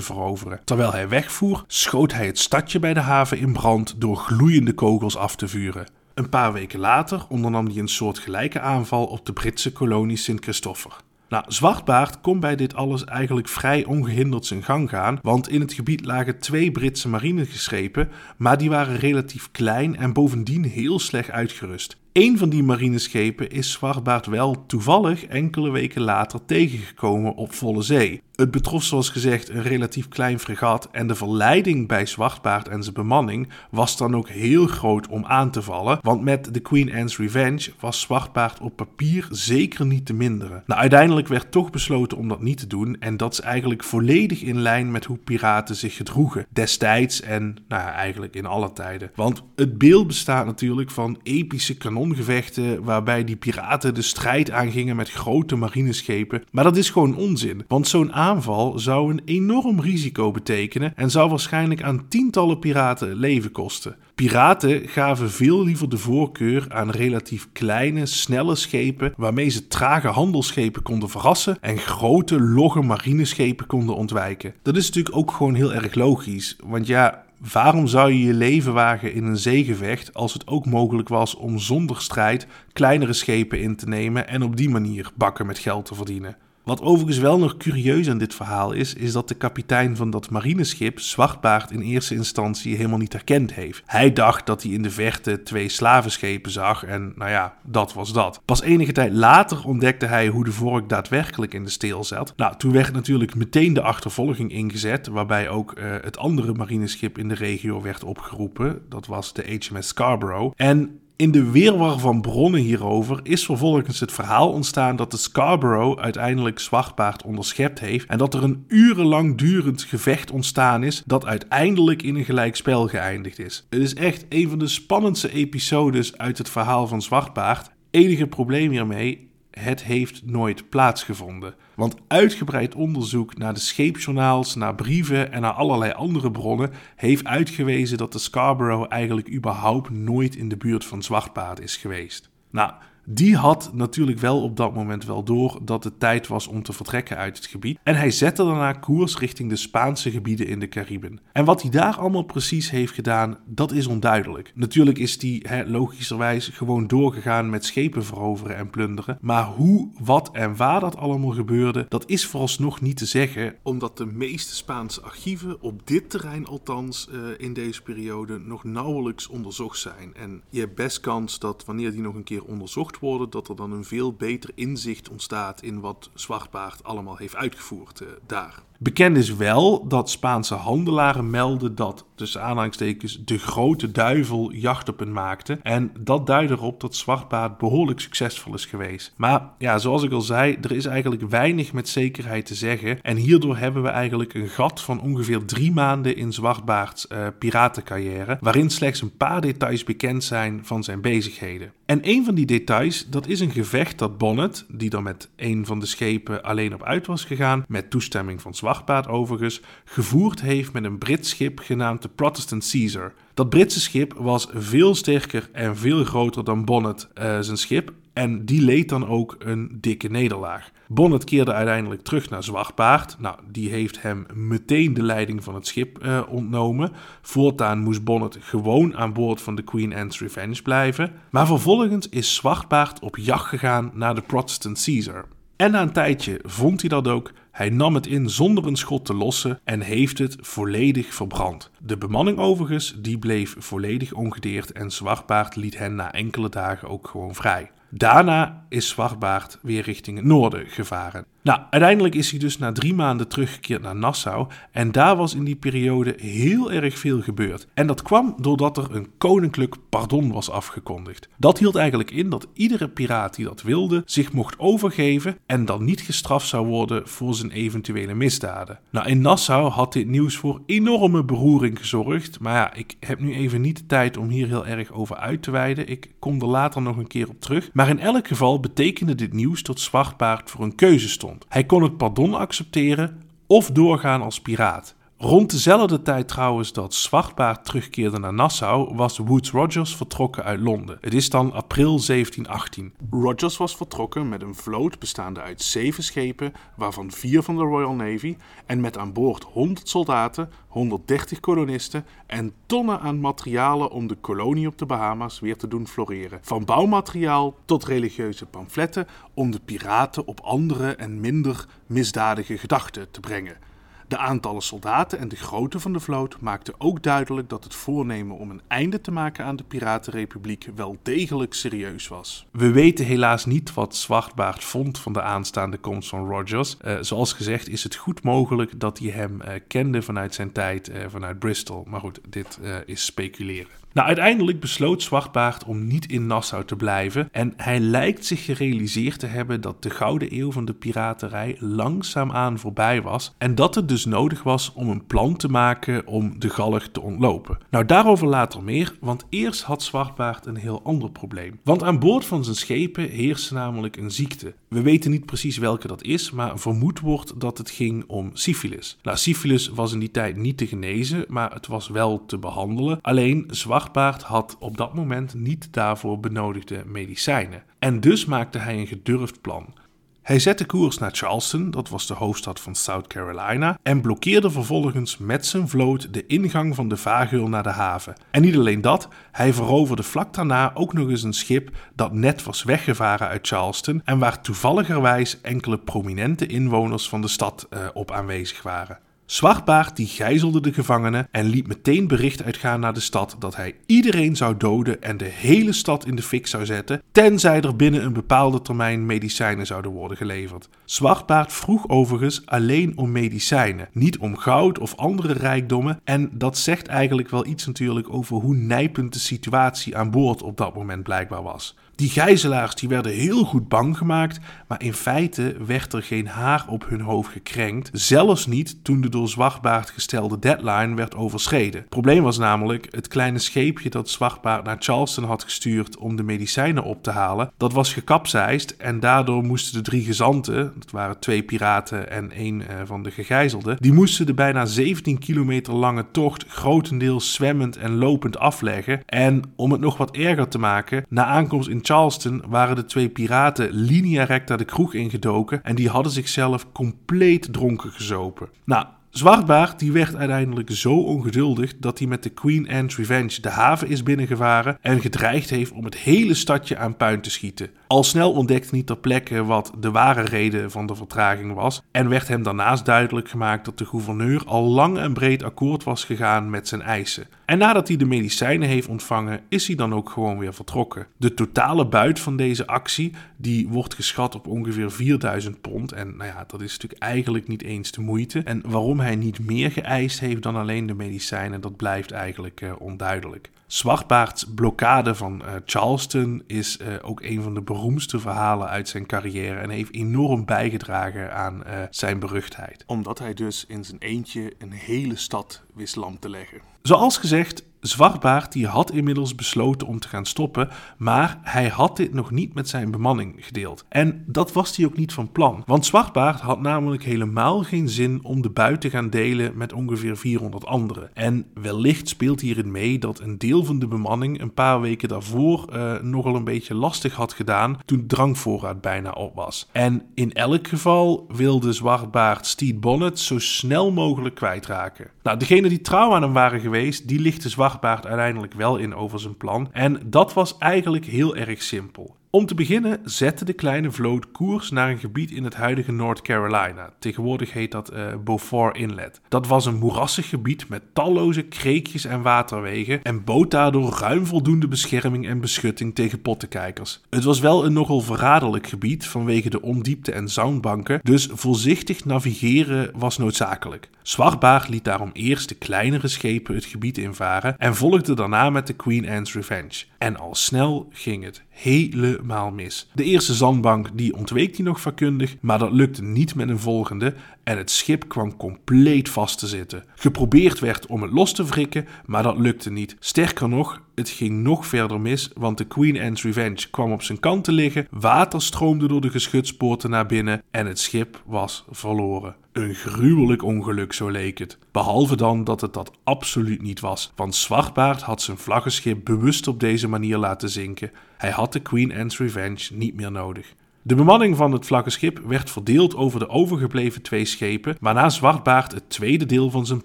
veroveren. Terwijl hij wegvoer, schoot hij het stadje bij de haven in brand door gloeiende kogels af te vuren. Een paar weken later ondernam hij een soortgelijke aanval op de Britse kolonie Sint-Christopher. Nou, Zwartbaard kon bij dit alles eigenlijk vrij ongehinderd zijn gang gaan, want in het gebied lagen twee Britse marineschepen, maar die waren relatief klein en bovendien heel slecht uitgerust. Een van die marineschepen is Zwartbaard wel toevallig enkele weken later tegengekomen op volle zee. Het betrof zoals gezegd een relatief klein fregat en de verleiding bij Zwartbaard en zijn bemanning was dan ook heel groot om aan te vallen, want met de Queen Anne's Revenge was Zwartbaard op papier zeker niet te minderen. Nou, uiteindelijk werd toch besloten om dat niet te doen en dat is eigenlijk volledig in lijn met hoe piraten zich gedroegen destijds en nou ja, eigenlijk in alle tijden. Want het beeld bestaat natuurlijk van epische kanongevechten waarbij die piraten de strijd aangingen met grote marineschepen, maar dat is gewoon onzin, want zo'n aanval zou een enorm risico betekenen en zou waarschijnlijk aan tientallen piraten leven kosten. Piraten gaven veel liever de voorkeur aan relatief kleine, snelle schepen waarmee ze trage handelsschepen konden verrassen en grote, logge marineschepen konden ontwijken. Dat is natuurlijk ook gewoon heel erg logisch, want ja, waarom zou je je leven wagen in een zeegevecht als het ook mogelijk was om zonder strijd kleinere schepen in te nemen en op die manier bakken met geld te verdienen? Wat overigens wel nog curieus aan dit verhaal is, is dat de kapitein van dat marineschip Zwartbaard in eerste instantie helemaal niet herkend heeft. Hij dacht dat hij in de verte twee slavenschepen zag en nou ja, dat was dat. Pas enige tijd later ontdekte hij hoe de vork daadwerkelijk in de steel zat. Nou, toen werd natuurlijk meteen de achtervolging ingezet, waarbij ook uh, het andere marineschip in de regio werd opgeroepen. Dat was de HMS Scarborough. En in de weerwar van bronnen hierover is vervolgens het verhaal ontstaan dat de Scarborough uiteindelijk Zwartbaard onderschept heeft en dat er een urenlang durend gevecht ontstaan is dat uiteindelijk in een gelijkspel geëindigd is. Het is echt een van de spannendste episodes uit het verhaal van Zwartbaard. Enige probleem hiermee, het heeft nooit plaatsgevonden. Want uitgebreid onderzoek naar de scheepjournaals, naar brieven en naar allerlei andere bronnen heeft uitgewezen dat de Scarborough eigenlijk überhaupt nooit in de buurt van Zwartpaard is geweest. Nou, die had natuurlijk wel op dat moment wel door dat het tijd was om te vertrekken uit het gebied. En hij zette daarna koers richting de Spaanse gebieden in de Cariben. En wat hij daar allemaal precies heeft gedaan, dat is onduidelijk. Natuurlijk is hij logischerwijs gewoon doorgegaan met schepen veroveren en plunderen. Maar hoe, wat en waar dat allemaal gebeurde, dat is vooralsnog niet te zeggen. Omdat de meeste Spaanse archieven, op dit terrein althans, uh, in deze periode nog nauwelijks onderzocht zijn. En je hebt best kans dat wanneer die nog een keer onderzocht worden, dat er dan een veel beter inzicht ontstaat in wat Zwartbaard allemaal heeft uitgevoerd uh, daar. Bekend is wel dat Spaanse handelaren melden dat, tussen aanhalingstekens, de grote duivel jacht op hen maakte. En dat duidt erop dat Zwartbaard behoorlijk succesvol is geweest. Maar ja, zoals ik al zei, er is eigenlijk weinig met zekerheid te zeggen. En hierdoor hebben we eigenlijk een gat van ongeveer drie maanden in Zwartbaards uh, piratencarrière, waarin slechts een paar details bekend zijn van zijn bezigheden. En een van die details, dat is een gevecht dat Bonnet, die dan met een van de schepen alleen op uit was gegaan, met toestemming van Zwartbaard, Overigens, gevoerd heeft met een Brits schip genaamd de Protestant Caesar. Dat Britse schip was veel sterker en veel groter dan Bonnet uh, zijn schip en die leed dan ook een dikke nederlaag. Bonnet keerde uiteindelijk terug naar Zwartpaard. Nou, die heeft hem meteen de leiding van het schip uh, ontnomen. Voortaan moest Bonnet gewoon aan boord van de Queen Anne's Revenge blijven. Maar vervolgens is Zwartpaard op jacht gegaan naar de Protestant Caesar. En na een tijdje vond hij dat ook. Hij nam het in zonder een schot te lossen en heeft het volledig verbrand. De bemanning overigens, die bleef volledig ongedeerd en Zwartbaard liet hen na enkele dagen ook gewoon vrij. Daarna is Zwartbaard weer richting het noorden gevaren. Nou, uiteindelijk is hij dus na drie maanden teruggekeerd naar Nassau. En daar was in die periode heel erg veel gebeurd. En dat kwam doordat er een koninklijk pardon was afgekondigd. Dat hield eigenlijk in dat iedere piraat die dat wilde zich mocht overgeven en dan niet gestraft zou worden voor zijn eventuele misdaden. Nou, in Nassau had dit nieuws voor enorme beroering gezorgd. Maar ja, ik heb nu even niet de tijd om hier heel erg over uit te wijden. Ik kom er later nog een keer op terug. Maar in elk geval betekende dit nieuws dat Zwartbaard voor een keuze stond. Hij kon het pardon accepteren of doorgaan als piraat. Rond dezelfde tijd trouwens dat Zwartbaard terugkeerde naar Nassau, was Woods Rogers vertrokken uit Londen. Het is dan april 1718. Rogers was vertrokken met een vloot bestaande uit zeven schepen, waarvan vier van de Royal Navy, en met aan boord 100 soldaten, 130 kolonisten en tonnen aan materialen om de kolonie op de Bahama's weer te doen floreren. Van bouwmateriaal tot religieuze pamfletten om de piraten op andere en minder misdadige gedachten te brengen. De aantallen soldaten en de grootte van de vloot maakten ook duidelijk dat het voornemen om een einde te maken aan de Piratenrepubliek wel degelijk serieus was. We weten helaas niet wat Zwartbaard vond van de aanstaande komst van Rogers. Uh, zoals gezegd is het goed mogelijk dat hij hem uh, kende vanuit zijn tijd uh, vanuit Bristol. Maar goed, dit is speculeren. Nou, uiteindelijk besloot Zwartbaard om niet in Nassau te blijven en hij lijkt zich gerealiseerd te hebben dat de gouden eeuw van de piraterij langzaamaan voorbij was en dat het dus nodig was om een plan te maken om de galg te ontlopen. Nou, daarover later meer, want eerst had Zwartbaard een heel ander probleem. Want aan boord van zijn schepen heerste namelijk een ziekte. We weten niet precies welke dat is, maar vermoed wordt dat het ging om syfilis. Nou, syfilis was in die tijd niet te genezen, maar het was wel te behandelen. Alleen Zwartbaard had op dat moment niet daarvoor benodigde medicijnen. En dus maakte hij een gedurfd plan. Hij zette koers naar Charleston, dat was de hoofdstad van South Carolina, en blokkeerde vervolgens met zijn vloot de ingang van de vaargeul naar de haven. En niet alleen dat, hij veroverde vlak daarna ook nog eens een schip dat net was weggevaren uit Charleston en waar toevalligerwijs enkele prominente inwoners van de stad uh, op aanwezig waren. Zwartbaard die gijzelde de gevangenen en liet meteen bericht uitgaan naar de stad dat hij iedereen zou doden en de hele stad in de fik zou zetten, tenzij er binnen een bepaalde termijn medicijnen zouden worden geleverd. Zwartbaard vroeg overigens alleen om medicijnen, niet om goud of andere rijkdommen en dat zegt eigenlijk wel iets natuurlijk over hoe nijpend de situatie aan boord op dat moment blijkbaar was. Die gijzelaars die werden heel goed bang gemaakt, maar in feite werd er geen haar op hun hoofd gekrenkt, zelfs niet toen de door Zwartbaard gestelde deadline werd overschreden. Het probleem was namelijk het kleine scheepje dat Zwartbaard naar Charleston had gestuurd om de medicijnen op te halen. Dat was gekapseist en daardoor moesten de drie gezanten, dat waren twee piraten en één uh, van de gegijzelden, die moesten de bijna 17 kilometer lange tocht grotendeels zwemmend en lopend afleggen. En om het nog wat erger te maken, na aankomst in Charleston waren de twee piraten linea recta de kroeg ingedoken en die hadden zichzelf compleet dronken gezopen. Nou, Zwartbaard die werd uiteindelijk zo ongeduldig dat hij met de Queen Anne's Revenge de haven is binnengevaren en gedreigd heeft om het hele stadje aan puin te schieten. Al snel ontdekte hij ter plekke wat de ware reden van de vertraging was en werd hem daarnaast duidelijk gemaakt dat de gouverneur al lang en breed akkoord was gegaan met zijn eisen. En nadat hij de medicijnen heeft ontvangen, is hij dan ook gewoon weer vertrokken. De totale buit van deze actie, die wordt geschat op ongeveer 4000 pond. En nou ja, dat is natuurlijk eigenlijk niet eens de moeite. En waarom hij niet meer geëist heeft dan alleen de medicijnen, dat blijft eigenlijk uh, onduidelijk. Zwartbaards blokkade van uh, Charleston is uh, ook een van de beroemdste verhalen uit zijn carrière en heeft enorm bijgedragen aan uh, zijn beruchtheid. Omdat hij dus in zijn eentje een hele stad wist lam te leggen. Zoals gezegd, Zwartbaard die had inmiddels besloten om te gaan stoppen, maar hij had dit nog niet met zijn bemanning gedeeld. En dat was hij ook niet van plan, want Zwartbaard had namelijk helemaal geen zin om de buit te gaan delen met ongeveer 400 anderen. En wellicht speelt hierin mee dat een deel van de bemanning een paar weken daarvoor uh, nogal een beetje lastig had gedaan toen drankvoorraad bijna op was. En in elk geval wilde Zwartbaard Steve Bonnet zo snel mogelijk kwijtraken. Nou, degene die trouw aan hem waren geweest, die lichtte Zwartbaard uiteindelijk wel in over zijn plan. En dat was eigenlijk heel erg simpel. Om te beginnen zette de kleine vloot koers naar een gebied in het huidige North Carolina. Tegenwoordig heet dat uh, Beaufort Inlet. Dat was een moerassig gebied met talloze kreekjes en waterwegen en bood daardoor ruim voldoende bescherming en beschutting tegen pottenkijkers. Het was wel een nogal verraderlijk gebied vanwege de ondiepte en zandbanken, dus voorzichtig navigeren was noodzakelijk. Zwartbaard liet daarom eerst de kleinere schepen het gebied invaren en volgde daarna met de Queen Anne's Revenge. En al snel ging het helemaal mis. De eerste zandbank die ontweek hij nog vakkundig, maar dat lukte niet met een volgende en het schip kwam compleet vast te zitten. Geprobeerd werd om het los te wrikken, maar dat lukte niet. Sterker nog, het ging nog verder mis, want de Queen Anne's Revenge kwam op zijn kant te liggen, water stroomde door de geschutspoorten naar binnen en het schip was verloren. Een gruwelijk ongeluk, zo leek het. Behalve dan dat het dat absoluut niet was, want Zwartbaard had zijn vlaggenschip bewust op deze manier laten zinken. Hij had de Queen Anne's Revenge niet meer nodig. De bemanning van het vlaggenschip werd verdeeld over de overgebleven twee schepen, waarna Zwartbaard het tweede deel van zijn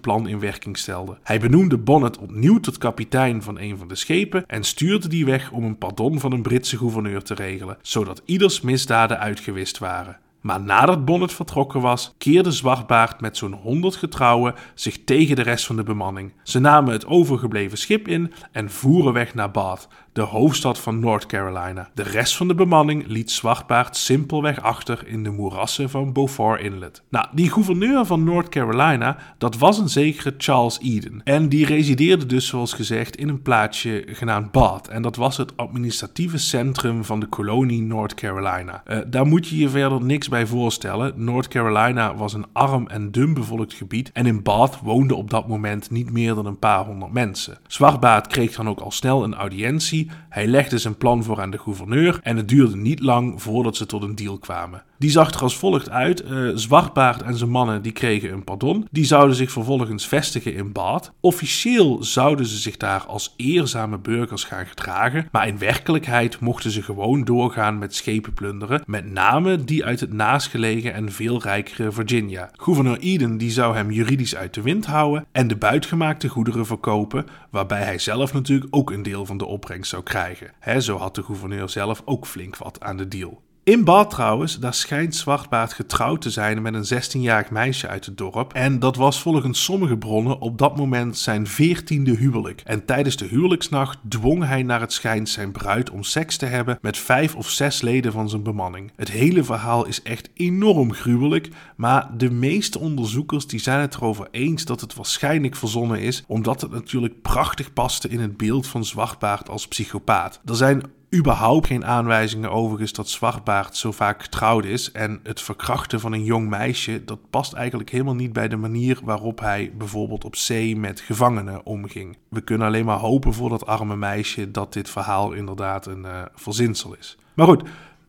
plan in werking stelde. Hij benoemde Bonnet opnieuw tot kapitein van een van de schepen en stuurde die weg om een pardon van een Britse gouverneur te regelen, zodat ieders misdaden uitgewist waren. Maar nadat Bonnet vertrokken was, keerde Zwartbaard met zo'n 100 getrouwen zich tegen de rest van de bemanning. Ze namen het overgebleven schip in en voeren weg naar Bath, de hoofdstad van North Carolina. De rest van de bemanning liet Zwartbaard simpelweg achter in de moerassen van Beaufort Inlet. Nou, die gouverneur van North Carolina, dat was een zekere Charles Eden. En die resideerde dus, zoals gezegd, in een plaatsje genaamd Bath. En dat was het administratieve centrum van de kolonie North Carolina. Uh, daar moet je je verder niks bij voorstellen. North Carolina was een arm en dun bevolkt gebied. En in Bath woonden op dat moment niet meer dan een paar honderd mensen. Zwartbaard kreeg dan ook al snel een audiëntie hij legde zijn plan voor aan de gouverneur en het duurde niet lang voordat ze tot een deal kwamen. Die zag er als volgt uit. Uh, Zwartbaard en zijn mannen die kregen een pardon. Die zouden zich vervolgens vestigen in Baat. Officieel zouden ze zich daar als eerzame burgers gaan gedragen. Maar in werkelijkheid mochten ze gewoon doorgaan met schepen plunderen. Met name die uit het naastgelegen en veel rijkere Virginia. Gouverneur Eden die zou hem juridisch uit de wind houden. En de buitgemaakte goederen verkopen. Waarbij hij zelf natuurlijk ook een deel van de opbrengst zou krijgen. Zo had de gouverneur zelf ook flink wat aan de deal. In Bad trouwens, daar schijnt Zwartbaard getrouwd te zijn met een 16-jarig meisje uit het dorp. En dat was volgens sommige bronnen op dat moment zijn veertiende huwelijk. En tijdens de huwelijksnacht dwong hij naar het schijnt zijn bruid om seks te hebben met vijf of zes leden van zijn bemanning. Het hele verhaal is echt enorm gruwelijk, maar de meeste onderzoekers die zijn het erover eens dat het waarschijnlijk verzonnen is, omdat het natuurlijk prachtig paste in het beeld van Zwartbaard als psychopaat. Er zijn überhaupt geen aanwijzingen overigens dat Zwartbaard zo vaak getrouwd is. En het verkrachten van een jong meisje, dat past eigenlijk helemaal niet bij de manier waarop hij bijvoorbeeld op zee met gevangenen omging. We kunnen alleen maar hopen voor dat arme meisje dat dit verhaal inderdaad een uh, verzinsel is. Maar goed,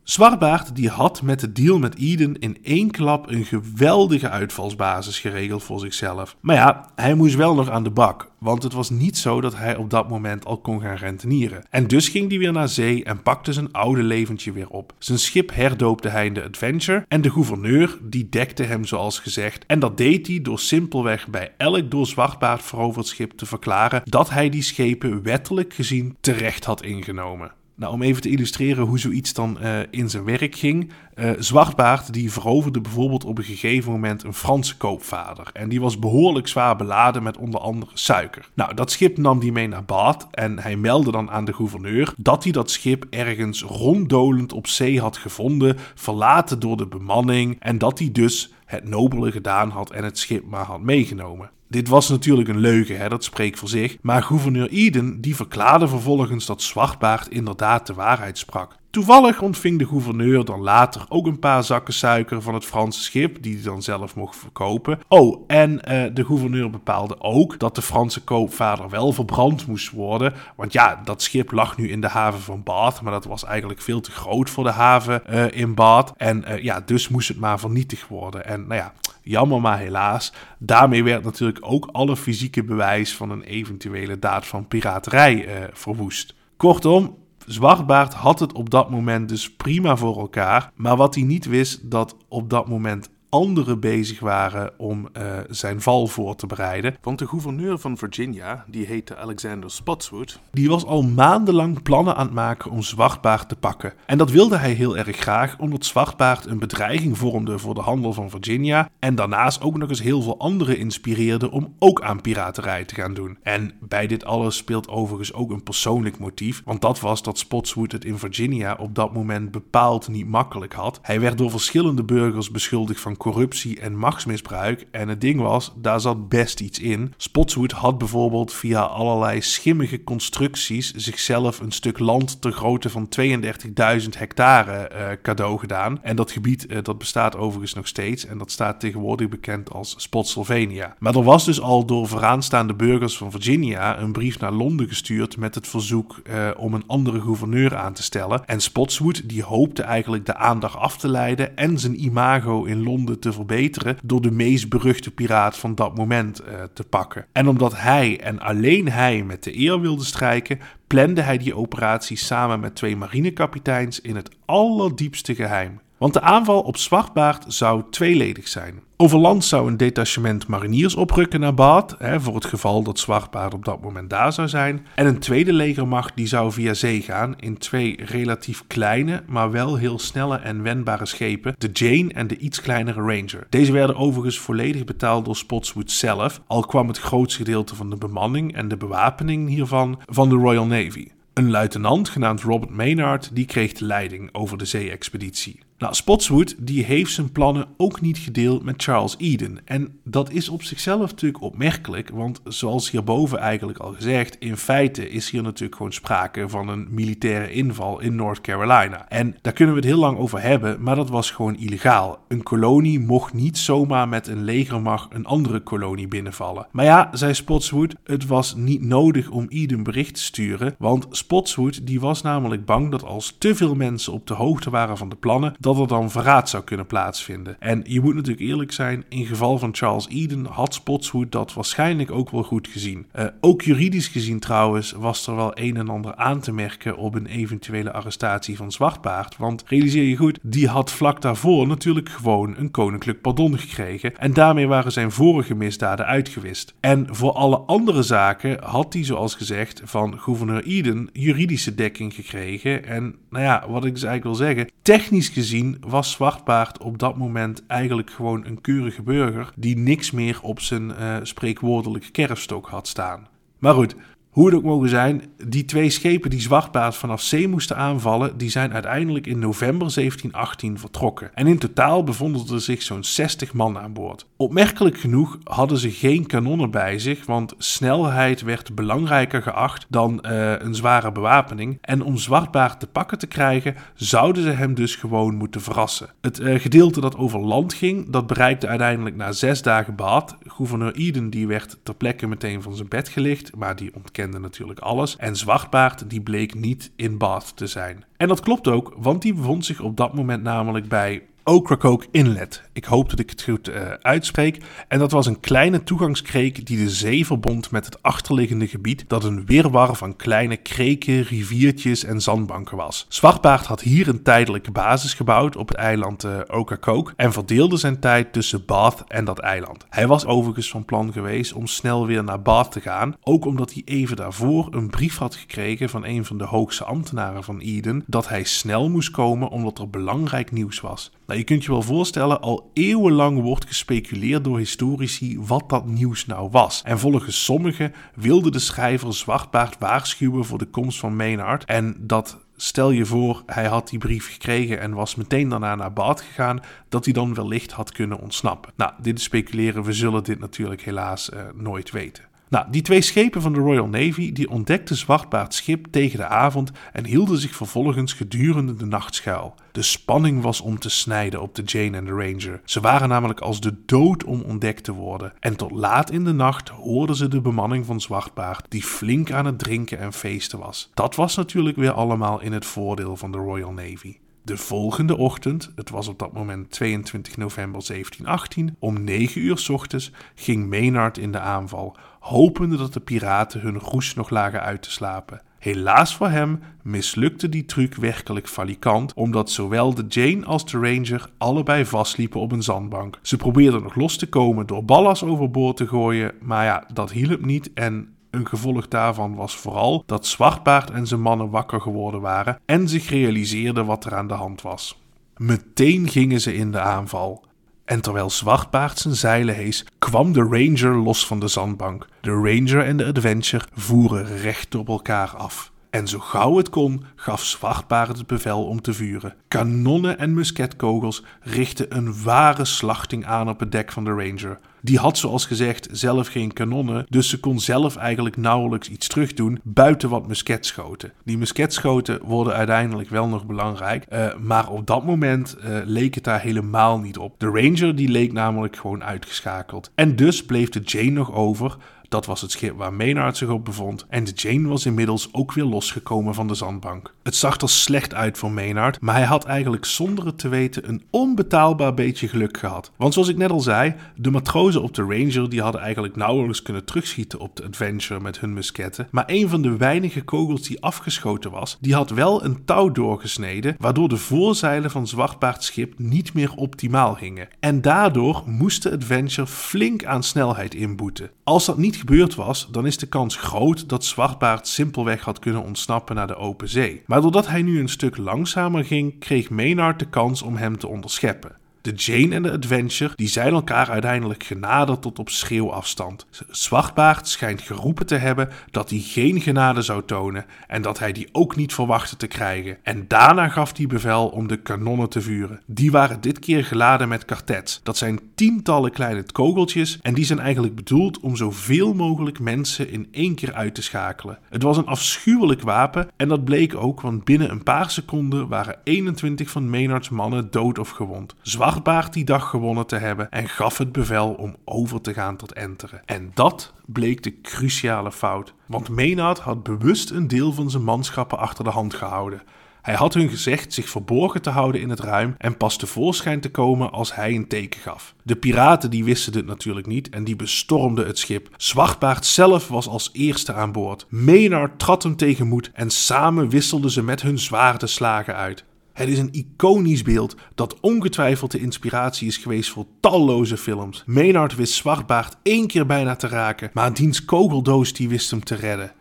Zwartbaard die had met de deal met Eden in één klap een geweldige uitvalsbasis geregeld voor zichzelf. Maar ja, hij moest wel nog aan de bak, want het was niet zo dat hij op dat moment al kon gaan rentenieren. En dus ging hij weer naar zee en pakte zijn oude leventje weer op. Zijn schip herdoopte hij in de Adventure en de gouverneur die dekte hem zoals gezegd. En dat deed hij door simpelweg bij elk door Zwartbaard veroverd schip te verklaren dat hij die schepen wettelijk gezien terecht had ingenomen. Nou, om even te illustreren hoe zoiets dan uh, in zijn werk ging. Uh, Zwartbaard die veroverde bijvoorbeeld op een gegeven moment een Franse koopvader. En die was behoorlijk zwaar beladen met onder andere suiker. Nou, dat schip nam die mee naar Baat en hij meldde dan aan de gouverneur dat hij dat schip ergens ronddolend op zee had gevonden, verlaten door de bemanning en dat hij dus het nobele gedaan had en het schip maar had meegenomen. Dit was natuurlijk een leugen, hè, dat spreekt voor zich. Maar gouverneur Eden die verklaarde vervolgens dat Zwartbaard inderdaad de waarheid sprak. Toevallig ontving de gouverneur dan later ook een paar zakken suiker van het Franse schip, die hij dan zelf mocht verkopen. Oh, en uh, de gouverneur bepaalde ook dat de Franse koopvader wel verbrand moest worden. Want ja, dat schip lag nu in de haven van Bath, maar dat was eigenlijk veel te groot voor de haven uh, in Bath. En uh, ja, dus moest het maar vernietigd worden. En nou ja, jammer maar helaas. Daarmee werd natuurlijk ook alle fysieke bewijs van een eventuele daad van piraterij verwoest. Kortom, Zwartbaard had het op dat moment dus prima voor elkaar. Maar wat hij niet wist, dat op dat moment anderen bezig waren om uh, zijn val voor te bereiden. Want de gouverneur van Virginia, die heette Alexander Spotswood, die was al maandenlang plannen aan het maken om Zwartbaard te pakken. En dat wilde hij heel erg graag, omdat Zwartbaard een bedreiging vormde voor de handel van Virginia en daarnaast ook nog eens heel veel anderen inspireerde om ook aan piraterij te gaan doen. En bij dit alles speelt overigens ook een persoonlijk motief, want dat was dat Spotswood het in Virginia op dat moment bepaald niet makkelijk had. Hij werd door verschillende burgers beschuldigd van corruptie en machtsmisbruik. En het ding was, daar zat best iets in. Spotswood had bijvoorbeeld via allerlei schimmige constructies zichzelf een stuk land ter grootte van 32.000 hectare uh, cadeau gedaan. En dat gebied uh, dat bestaat overigens nog steeds en dat staat tegenwoordig bekend als Spotsylvania. Maar er was dus al door vooraanstaande burgers van Virginia een brief naar Londen gestuurd met het verzoek uh, om een andere gouverneur aan te stellen. En Spotswood die hoopte eigenlijk de aandacht af te leiden en zijn imago in Londen te verbeteren door de meest beruchte piraat van dat moment uh, te pakken. En omdat hij en alleen hij met de eer wilde strijken, plande hij die operatie samen met twee marinekapiteins in het allerdiepste geheim. Want de aanval op Zwartbaard zou tweeledig zijn. Over land zou een detachement mariniers oprukken naar Baat, voor het geval dat Zwartbaard op dat moment daar zou zijn. En een tweede legermacht die zou via zee gaan in twee relatief kleine, maar wel heel snelle en wendbare schepen, de Jane en de iets kleinere Ranger. Deze werden overigens volledig betaald door Spotswood zelf, al kwam het grootste gedeelte van de bemanning en de bewapening hiervan van de Royal Navy. Een luitenant genaamd Robert Maynard die kreeg de leiding over de zee-expeditie. Nou, Spotswood die heeft zijn plannen ook niet gedeeld met Charles Eden. En dat is op zichzelf natuurlijk opmerkelijk, want zoals hierboven eigenlijk al gezegd, in feite is hier natuurlijk gewoon sprake van een militaire inval in North Carolina. En daar kunnen we het heel lang over hebben, maar dat was gewoon illegaal. Een kolonie mocht niet zomaar met een legermacht een andere kolonie binnenvallen. Maar ja, zei Spotswood, het was niet nodig om Eden bericht te sturen, want Spotswood die was namelijk bang dat als te veel mensen op de hoogte waren van de plannen, dat er dan verraad zou kunnen plaatsvinden. En je moet natuurlijk eerlijk zijn, in geval van Charles Eden had Spotswood dat waarschijnlijk ook wel goed gezien. Uh, ook juridisch gezien trouwens was er wel een en ander aan te merken op een eventuele arrestatie van Zwartbaard. Want realiseer je goed, die had vlak daarvoor natuurlijk gewoon een koninklijk pardon gekregen. En daarmee waren zijn vorige misdaden uitgewist. En voor alle andere zaken had hij, zoals gezegd, van gouverneur Eden juridische dekking gekregen. En nou ja, wat ik dus eigenlijk wil zeggen, technisch gezien was Zwartbaard op dat moment eigenlijk gewoon een keurige burger die niks meer op zijn uh, spreekwoordelijke kerfstok had staan. Maar goed, Hoe het ook mogen zijn, die twee schepen die Zwartbaard vanaf zee moesten aanvallen, die zijn uiteindelijk in november 1718 vertrokken. En in totaal bevonden er zich zo'n 60 man aan boord. Opmerkelijk genoeg hadden ze geen kanonnen bij zich, want snelheid werd belangrijker geacht dan uh, een zware bewapening. En om Zwartbaard te pakken te krijgen, zouden ze hem dus gewoon moeten verrassen. Het uh, gedeelte dat over land ging, dat bereikte uiteindelijk na zes dagen Baat. Gouverneur Eden die werd ter plekke meteen van zijn bed gelicht, maar die ontkende natuurlijk alles. En Zwartbaard die bleek niet in Bath te zijn. En dat klopt ook, want die bevond zich op dat moment namelijk bij Ocracoke Inlet. Ik hoop dat ik het goed uh, uitspreek. En dat was een kleine toegangskreek die de zee verbond met het achterliggende gebied, dat een wirwar van kleine kreken, riviertjes en zandbanken was. Zwartbaard had hier een tijdelijke basis gebouwd op het eiland uh, Ocracoke en verdeelde zijn tijd tussen Bath en dat eiland. Hij was overigens van plan geweest om snel weer naar Bath te gaan, ook omdat hij even daarvoor een brief had gekregen van een van de hoogste ambtenaren van Eden dat hij snel moest komen omdat er belangrijk nieuws was. Nou, je kunt je wel voorstellen, al eeuwenlang wordt gespeculeerd door historici wat dat nieuws nou was. En volgens sommigen wilde de schrijver Zwartbaard waarschuwen voor de komst van Maynard. En dat stel je voor, hij had die brief gekregen en was meteen daarna naar bad gegaan, dat hij dan wellicht had kunnen ontsnappen. Nou, dit is speculeren, we zullen dit natuurlijk helaas uh, nooit weten. Nou, die twee schepen van de Royal Navy die ontdekten Zwartbaard schip tegen de avond en hielden zich vervolgens gedurende de nacht schuil. De spanning was om te snijden op de Jane en de Ranger. Ze waren namelijk als de dood om ontdekt te worden. En tot laat in de nacht hoorden ze de bemanning van Zwartbaard die flink aan het drinken en feesten was. Dat was natuurlijk weer allemaal in het voordeel van de Royal Navy. De volgende ochtend, het was op dat moment 22 november 1718, om 9 uur ochtends ging Maynard in de aanval, hopende dat de piraten hun roes nog lagen uit te slapen. Helaas voor hem mislukte die truc werkelijk falikant, omdat zowel de Jane als de Ranger allebei vastliepen op een zandbank. Ze probeerden nog los te komen door ballast overboord te gooien, maar ja, dat hielp niet en een gevolg daarvan was vooral dat Zwartbaard en zijn mannen wakker geworden waren en zich realiseerden wat er aan de hand was. Meteen gingen ze in de aanval. En terwijl Zwartbaard zijn zeilen hees, kwam de Ranger los van de zandbank. De Ranger en de Adventure voeren recht op elkaar af. En zo gauw het kon, gaf Zwartbaard het bevel om te vuren. Kanonnen en musketkogels richtten een ware slachting aan op het dek van de Ranger. Die had zoals gezegd zelf geen kanonnen, dus ze kon zelf eigenlijk nauwelijks iets terugdoen buiten wat musketschoten. Die musketschoten worden uiteindelijk wel nog belangrijk, uh, maar op dat moment uh, leek het daar helemaal niet op. De Ranger die leek namelijk gewoon uitgeschakeld. En dus bleef de Jane nog over dat was het schip waar Maynard zich op bevond en de Jane was inmiddels ook weer losgekomen van de zandbank. Het zag er slecht uit voor Maynard, maar hij had eigenlijk zonder het te weten een onbetaalbaar beetje geluk gehad. Want zoals ik net al zei, de matrozen op de Ranger die hadden eigenlijk nauwelijks kunnen terugschieten op de Adventure met hun musketten, maar een van de weinige kogels die afgeschoten was, die had wel een touw doorgesneden, waardoor de voorzeilen van Zwartbaard's schip niet meer optimaal hingen. En daardoor moest de Adventure flink aan snelheid inboeten. Als dat niet gebeurd was, dan is de kans groot dat Zwartbaard simpelweg had kunnen ontsnappen naar de open zee. Maar doordat hij nu een stuk langzamer ging, kreeg Maynard de kans om hem te onderscheppen. De Jane en de Adventure die zijn elkaar uiteindelijk genaderd tot op schreeuwafstand. Zwartbaard schijnt geroepen te hebben dat hij geen genade zou tonen en dat hij die ook niet verwachtte te krijgen. En daarna gaf hij bevel om de kanonnen te vuren. Die waren dit keer geladen met kartets. Dat zijn tientallen kleine kogeltjes en die zijn eigenlijk bedoeld om zoveel mogelijk mensen in één keer uit te schakelen. Het was een afschuwelijk wapen en dat bleek ook, want binnen een paar seconden waren 21 van Maynards mannen dood of gewond. Zwartbaard die dag gewonnen te hebben en gaf het bevel om over te gaan tot enteren. En dat bleek de cruciale fout, want Maynard had bewust een deel van zijn manschappen achter de hand gehouden. Hij had hun gezegd zich verborgen te houden in het ruim en pas tevoorschijn te komen als hij een teken gaf. De piraten die wisten dit natuurlijk niet en die bestormden het schip. Zwartbaard zelf was als eerste aan boord. Maynard trad hem tegenmoet en samen wisselden ze met hun zwaarden slagen uit. Het is een iconisch beeld dat ongetwijfeld de inspiratie is geweest voor talloze films. Maynard wist Zwartbaard één keer bijna te raken, maar diens kogeldoos die wist hem te redden.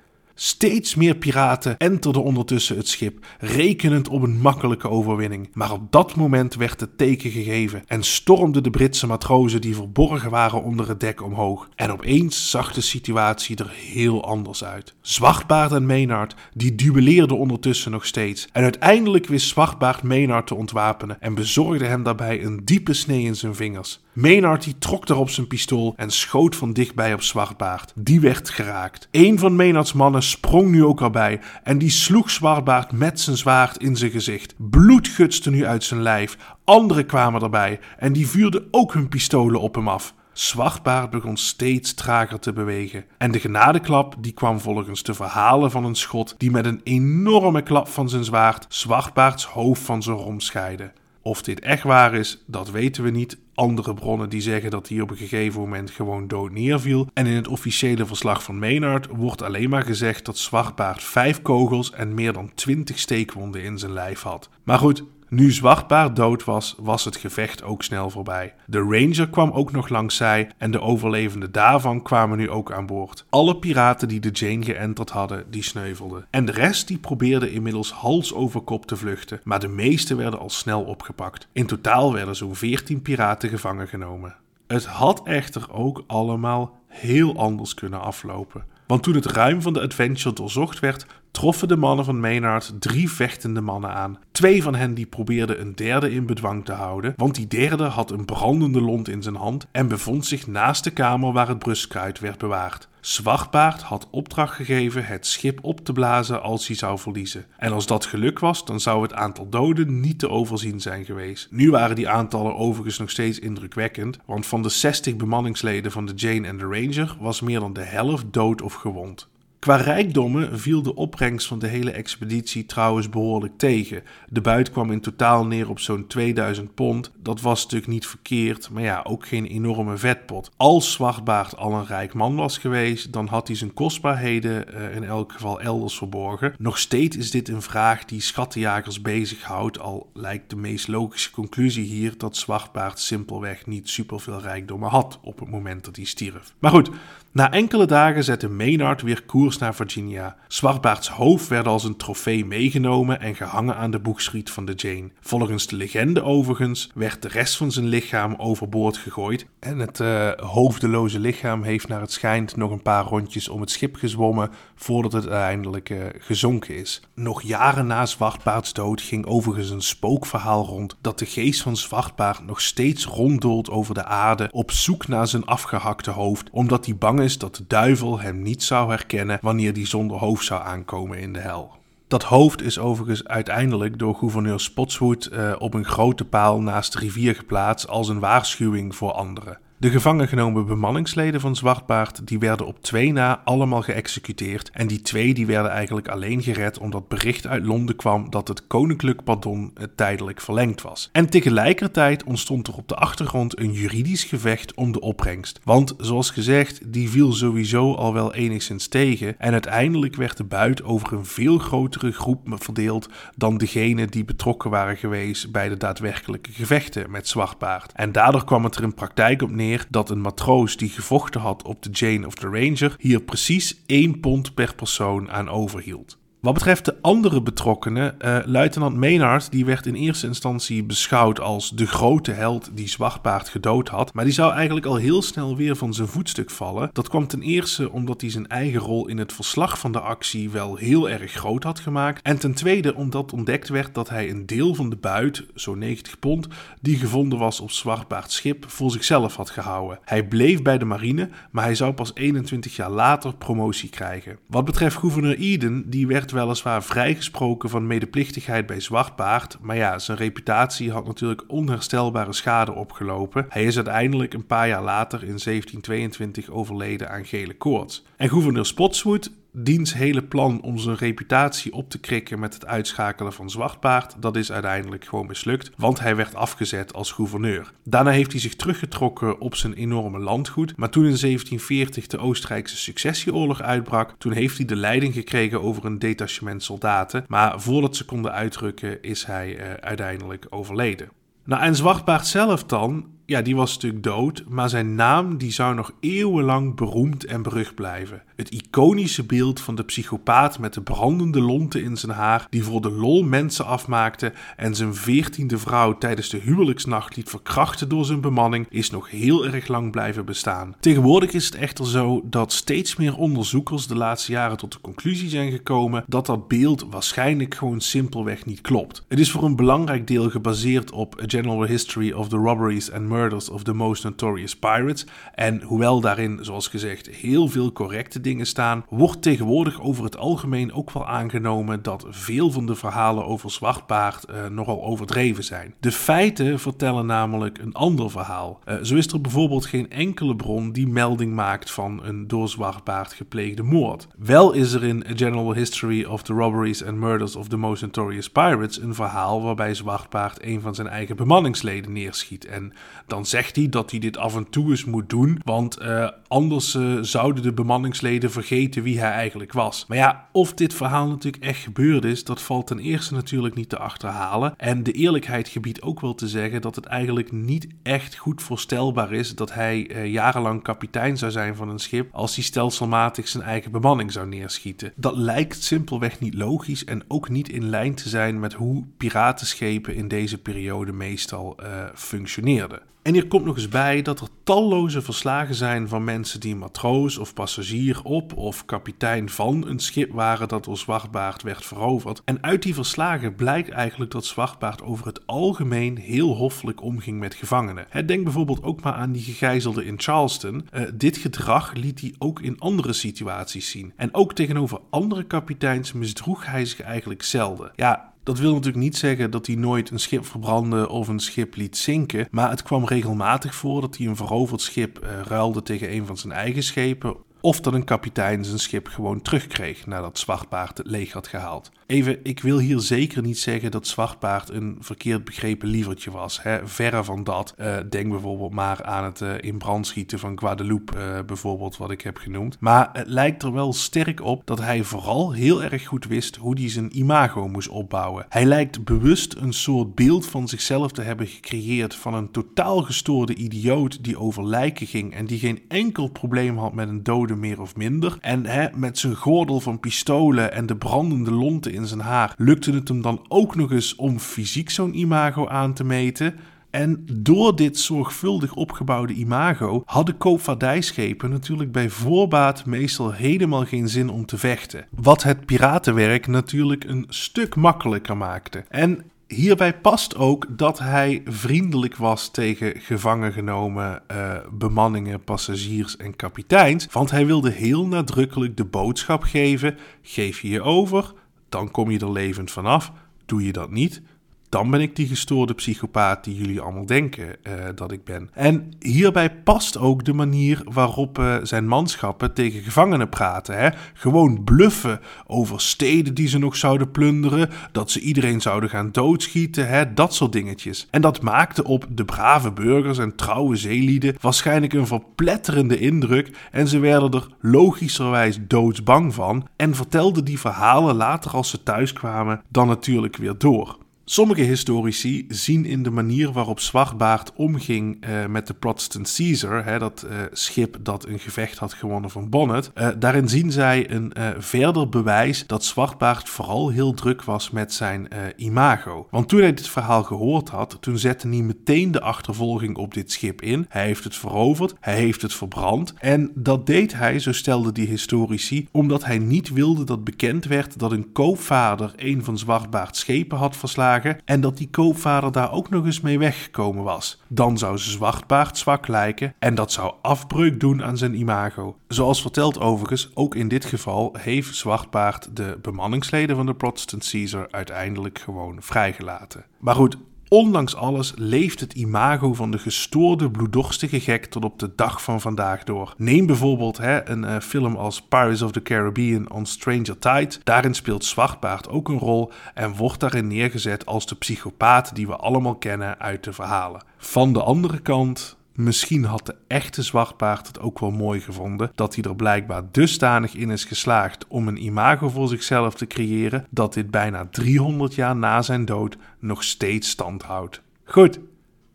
Steeds meer piraten enterden ondertussen het schip, rekenend op een makkelijke overwinning. Maar op dat moment werd het teken gegeven en stormden de Britse matrozen die verborgen waren onder het dek omhoog. En opeens zag de situatie er heel anders uit. Zwartbaard en Maynard die duelleerden ondertussen nog steeds. En uiteindelijk wist Zwartbaard Maynard te ontwapenen en bezorgde hem daarbij een diepe snee in zijn vingers. Maynard die trok erop zijn pistool en schoot van dichtbij op Zwartbaard. Die werd geraakt. Een van Maynards mannen sprong nu ook erbij en die sloeg Zwartbaard met zijn zwaard in zijn gezicht. Bloed gutste nu uit zijn lijf. Anderen kwamen erbij en die vuurden ook hun pistolen op hem af. Zwartbaard begon steeds trager te bewegen. En de genadeklap die kwam volgens de verhalen van een schot die met een enorme klap van zijn zwaard Zwartbaards hoofd van zijn rom scheidde. Of dit echt waar is, dat weten we niet. Andere bronnen die zeggen dat hij op een gegeven moment gewoon dood neerviel. En in het officiële verslag van Maynard wordt alleen maar gezegd dat Zwartbaard vijf kogels en meer dan twintig steekwonden in zijn lijf had. Maar goed, nu Zwartbaard dood was, was het gevecht ook snel voorbij. De Ranger kwam ook nog langs zij en de overlevenden daarvan kwamen nu ook aan boord. Alle piraten die de Jane geënterd hadden, die sneuvelden. En de rest die probeerde inmiddels hals over kop te vluchten, maar de meeste werden al snel opgepakt. In totaal werden zo'n 14 piraten gevangen genomen. Het had echter ook allemaal heel anders kunnen aflopen. Want toen het ruim van de Adventure doorzocht werd, troffen de mannen van Maynard drie vechtende mannen aan. Twee van hen die probeerden een derde in bedwang te houden, want die derde had een brandende lont in zijn hand en bevond zich naast de kamer waar het bruskruid werd bewaard. Zwartbaard had opdracht gegeven het schip op te blazen als hij zou verliezen. En als dat geluk was, dan zou het aantal doden niet te overzien zijn geweest. Nu waren die aantallen overigens nog steeds indrukwekkend, want van de 60 bemanningsleden van de Jane en de Ranger was meer dan de helft dood of gewond. Qua rijkdommen viel de opbrengst van de hele expeditie trouwens behoorlijk tegen. De buit kwam in totaal neer op zo'n 2000 pond. Dat was natuurlijk niet verkeerd, maar ja, ook geen enorme vetpot. Als Zwartbaard al een rijk man was geweest, dan had hij zijn kostbaarheden uh, in elk geval elders verborgen. Nog steeds is dit een vraag die schattenjagers bezighoudt, al lijkt de meest logische conclusie hier dat Zwartbaard simpelweg niet superveel rijkdommen had op het moment dat hij stierf. Maar goed, na enkele dagen zette Maynard weer koers naar Virginia. Zwartbaards hoofd werd als een trofee meegenomen en gehangen aan de boegschiet van de Jane. Volgens de legende overigens werd de rest van zijn lichaam overboord gegooid en het uh, hoofdeloze lichaam heeft naar het schijnt nog een paar rondjes om het schip gezwommen voordat het uiteindelijk uh, gezonken is. Nog jaren na Zwartbaards dood ging overigens een spookverhaal rond dat de geest van Zwartbaard nog steeds ronddolt over de aarde op zoek naar zijn afgehakte hoofd omdat hij bang is dat de duivel hem niet zou herkennen wanneer die zonder hoofd zou aankomen in de hel. Dat hoofd is overigens uiteindelijk door gouverneur Spotswood uh, op een grote paal naast de rivier geplaatst als een waarschuwing voor anderen. De gevangen genomen bemanningsleden van Zwartbaard die werden op twee na allemaal geëxecuteerd en die twee die werden eigenlijk alleen gered omdat bericht uit Londen kwam dat het koninklijk pardon tijdelijk verlengd was. En tegelijkertijd ontstond er op de achtergrond een juridisch gevecht om de opbrengst. Want zoals gezegd, die viel sowieso al wel enigszins tegen en uiteindelijk werd de buit over een veel grotere groep verdeeld dan degene die betrokken waren geweest bij de daadwerkelijke gevechten met Zwartbaard. En daardoor kwam het er in praktijk op neer dat een matroos die gevochten had op de Jane of the Ranger hier precies 1 pond per persoon aan overhield. Wat betreft de andere betrokkenen, uh, luitenant Maynard die werd in eerste instantie beschouwd als de grote held die Zwartbaard gedood had, maar die zou eigenlijk al heel snel weer van zijn voetstuk vallen. Dat kwam ten eerste omdat hij zijn eigen rol in het verslag van de actie wel heel erg groot had gemaakt, en ten tweede omdat ontdekt werd dat hij een deel van de buit, zo'n 90 pond, die gevonden was op Zwartbaards schip, voor zichzelf had gehouden. Hij bleef bij de marine, maar hij zou pas 21 jaar later promotie krijgen. Wat betreft gouverneur Eden, die werd weliswaar vrijgesproken van medeplichtigheid bij Zwartbaard, maar ja, zijn reputatie had natuurlijk onherstelbare schade opgelopen. Hij is uiteindelijk een paar jaar later in 1722 overleden aan gele koorts. En gouverneur Spotswood diens hele plan om zijn reputatie op te krikken met het uitschakelen van Zwartpaard, dat is uiteindelijk gewoon mislukt, want hij werd afgezet als gouverneur. Daarna heeft hij zich teruggetrokken op zijn enorme landgoed, maar toen in 1740 de Oostenrijkse successieoorlog uitbrak, toen heeft hij de leiding gekregen over een detachement soldaten, maar voordat ze konden uitrukken is hij uh, uiteindelijk overleden. Nou, en Zwartpaard zelf dan, ja, die was natuurlijk dood, maar zijn naam die zou nog eeuwenlang beroemd en berucht blijven. Het iconische beeld van de psychopaat met de brandende lonten in zijn haar, die voor de lol mensen afmaakte en zijn veertiende vrouw tijdens de huwelijksnacht liet verkrachten door zijn bemanning, is nog heel erg lang blijven bestaan. Tegenwoordig is het echter zo dat steeds meer onderzoekers de laatste jaren tot de conclusie zijn gekomen dat dat beeld waarschijnlijk gewoon simpelweg niet klopt. Het is voor een belangrijk deel gebaseerd op A General History of the Robberies and of the Most Notorious Pirates. En hoewel daarin, zoals gezegd, heel veel correcte dingen staan, wordt tegenwoordig over het algemeen ook wel aangenomen dat veel van de verhalen over Zwartbaard uh, nogal overdreven zijn. De feiten vertellen namelijk een ander verhaal. Uh, zo is er bijvoorbeeld geen enkele bron die melding maakt van een door Zwartbaard gepleegde moord. Wel is er in A General History of the Robberies and Murders of the Most Notorious Pirates een verhaal waarbij Zwartbaard een van zijn eigen bemanningsleden neerschiet. En dan zegt hij dat hij dit af en toe eens moet doen, want uh, anders uh, zouden de bemanningsleden vergeten wie hij eigenlijk was. Maar ja, of dit verhaal natuurlijk echt gebeurd is, dat valt ten eerste natuurlijk niet te achterhalen. En de eerlijkheid gebiedt ook wel te zeggen dat het eigenlijk niet echt goed voorstelbaar is dat hij uh, jarenlang kapitein zou zijn van een schip als hij stelselmatig zijn eigen bemanning zou neerschieten. Dat lijkt simpelweg niet logisch en ook niet in lijn te zijn met hoe piratenschepen in deze periode meestal functioneerden. En hier komt nog eens bij dat er talloze verslagen zijn van mensen die matroos of passagier op of kapitein van een schip waren dat door Zwartbaard werd veroverd. En uit die verslagen blijkt eigenlijk dat Zwartbaard over het algemeen heel hoffelijk omging met gevangenen. Denk bijvoorbeeld ook maar aan die gegijzelden in Charleston. Uh, dit gedrag liet hij ook in andere situaties zien. En ook tegenover andere kapiteins misdroeg hij zich eigenlijk zelden. Ja, dat wil natuurlijk niet zeggen dat hij nooit een schip verbrandde of een schip liet zinken, maar het kwam regelmatig voor dat hij een veroverd schip uh, ruilde tegen een van zijn eigen schepen of dat een kapitein zijn schip gewoon terugkreeg nadat Zwartbaard het leeg had gehaald. Even, ik wil hier zeker niet zeggen dat Zwartbaard een verkeerd begrepen lievertje was. Hè? Verre van dat. Uh, denk bijvoorbeeld maar aan het uh, in brand schieten van Guadeloupe, uh, bijvoorbeeld, wat ik heb genoemd. Maar het lijkt er wel sterk op dat hij vooral heel erg goed wist hoe hij zijn imago moest opbouwen. Hij lijkt bewust een soort beeld van zichzelf te hebben gecreëerd van een totaal gestoorde idioot die over lijken ging en die geen enkel probleem had met een dode meer of minder. En hè, met zijn gordel van pistolen en de brandende lonten in zijn haar lukte het hem dan ook nog eens om fysiek zo'n imago aan te meten. En door dit zorgvuldig opgebouwde imago hadden koopvaardijschepen natuurlijk bij voorbaat meestal helemaal geen zin om te vechten. Wat het piratenwerk natuurlijk een stuk makkelijker maakte. En Hierbij past ook dat hij vriendelijk was tegen gevangen genomen uh, bemanningen, passagiers en kapiteins. Want hij wilde heel nadrukkelijk de boodschap geven: geef je je over, dan kom je er levend vanaf. Doe je dat niet, dan ben ik die gestoorde psychopaat die jullie allemaal denken uh, dat ik ben. En hierbij past ook de manier waarop uh, zijn manschappen tegen gevangenen praten. Hè? Gewoon bluffen over steden die ze nog zouden plunderen, dat ze iedereen zouden gaan doodschieten, hè? dat soort dingetjes. En dat maakte op de brave burgers en trouwe zeelieden waarschijnlijk een verpletterende indruk en ze werden er logischerwijs doodsbang van en vertelden die verhalen later als ze thuis kwamen dan natuurlijk weer door. Sommige historici zien in de manier waarop Zwartbaard omging uh, met de Protestant Caesar, hè, dat uh, schip dat een gevecht had gewonnen van Bonnet, uh, daarin zien zij een verder bewijs dat Zwartbaard vooral heel druk was met zijn imago. Want toen hij dit verhaal gehoord had, toen zette hij meteen de achtervolging op dit schip in. Hij heeft het veroverd, hij heeft het verbrand en dat deed hij, zo stelden die historici, omdat hij niet wilde dat bekend werd dat een koopvader een van Zwartbaards schepen had verslagen en dat die koopvader daar ook nog eens mee weggekomen was. Dan zou Zwartbaard zwak lijken en dat zou afbreuk doen aan zijn imago. Zoals verteld overigens, ook in dit geval heeft Zwartbaard de bemanningsleden van de Protestant Caesar uiteindelijk gewoon vrijgelaten. Maar goed, Ondanks alles leeft het imago van de gestoorde, bloeddorstige gek tot op de dag van vandaag door. Neem bijvoorbeeld hè, een uh, film als Pirates of the Caribbean on Stranger Tide. Daarin speelt Zwartbaard ook een rol en wordt daarin neergezet als de psychopaat die we allemaal kennen uit de verhalen. Van de andere kant Misschien had de echte zwartbaard het ook wel mooi gevonden dat hij er blijkbaar dusdanig in is geslaagd om een imago voor zichzelf te creëren dat dit bijna 300 jaar na zijn dood nog steeds stand houdt. Goed,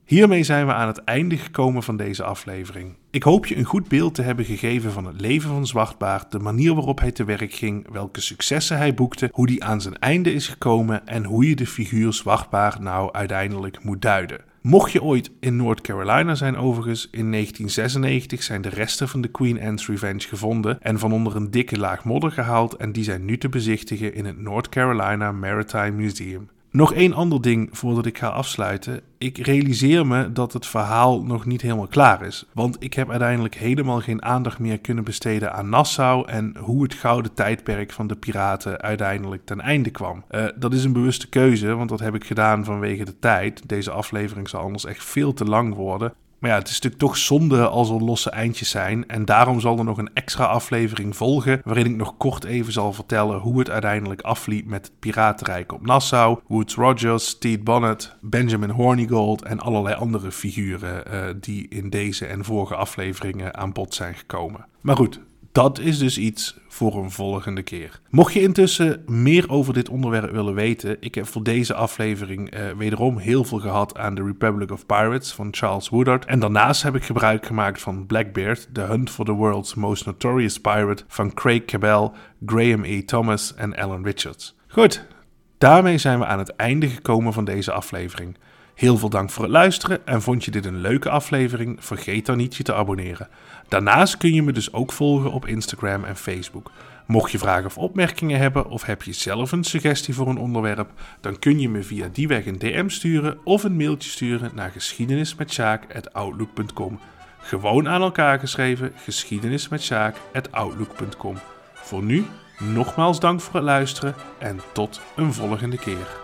Hiermee zijn we aan het einde gekomen van deze aflevering. Ik hoop je een goed beeld te hebben gegeven van het leven van Zwartbaard, de manier waarop hij te werk ging, welke successen hij boekte, hoe die aan zijn einde is gekomen en hoe je de figuur Zwartbaard nou uiteindelijk moet duiden. Mocht je ooit in North Carolina zijn overigens, in 1996 zijn de resten van de Queen Anne's Revenge gevonden en van onder een dikke laag modder gehaald en die zijn nu te bezichtigen in het North Carolina Maritime Museum. Nog één ander ding voordat ik ga afsluiten. Ik realiseer me dat het verhaal nog niet helemaal klaar is. Want ik heb uiteindelijk helemaal geen aandacht meer kunnen besteden aan Nassau en hoe het gouden tijdperk van de piraten uiteindelijk ten einde kwam. Uh, dat is een bewuste keuze, want dat heb ik gedaan vanwege de tijd. Deze aflevering zal anders echt veel te lang worden. Maar ja, het is natuurlijk toch zonde als er losse eindjes zijn. En daarom zal er nog een extra aflevering volgen. Waarin ik nog kort even zal vertellen hoe het uiteindelijk afliep met het Piratenrijk op Nassau. Woods Rogers, Steve Bonnet, Benjamin Hornigold en allerlei andere figuren uh, die in deze en vorige afleveringen aan bod zijn gekomen. Maar goed, dat is dus iets voor een volgende keer. Mocht je intussen meer over dit onderwerp willen weten, ik heb voor deze aflevering uh, wederom heel veel gehad aan The Republic of Pirates van Charles Woodard. En daarnaast heb ik gebruik gemaakt van Blackbeard, The Hunt for the World's Most Notorious Pirate van Craig Cabell, Graham E. Thomas en Alan Richards. Goed, daarmee zijn we aan het einde gekomen van deze aflevering. Heel veel dank voor het luisteren en vond je dit een leuke aflevering? Vergeet dan niet je te abonneren. Daarnaast kun je me dus ook volgen op Instagram en Facebook. Mocht je vragen of opmerkingen hebben of heb je zelf een suggestie voor een onderwerp, dan kun je me via die weg een DM sturen of een mailtje sturen naar geschiedenismetsjaak.outlook.com. Gewoon aan elkaar geschreven geschiedenismetsjaak.outlook.com. Voor nu, nogmaals dank voor het luisteren en tot een volgende keer.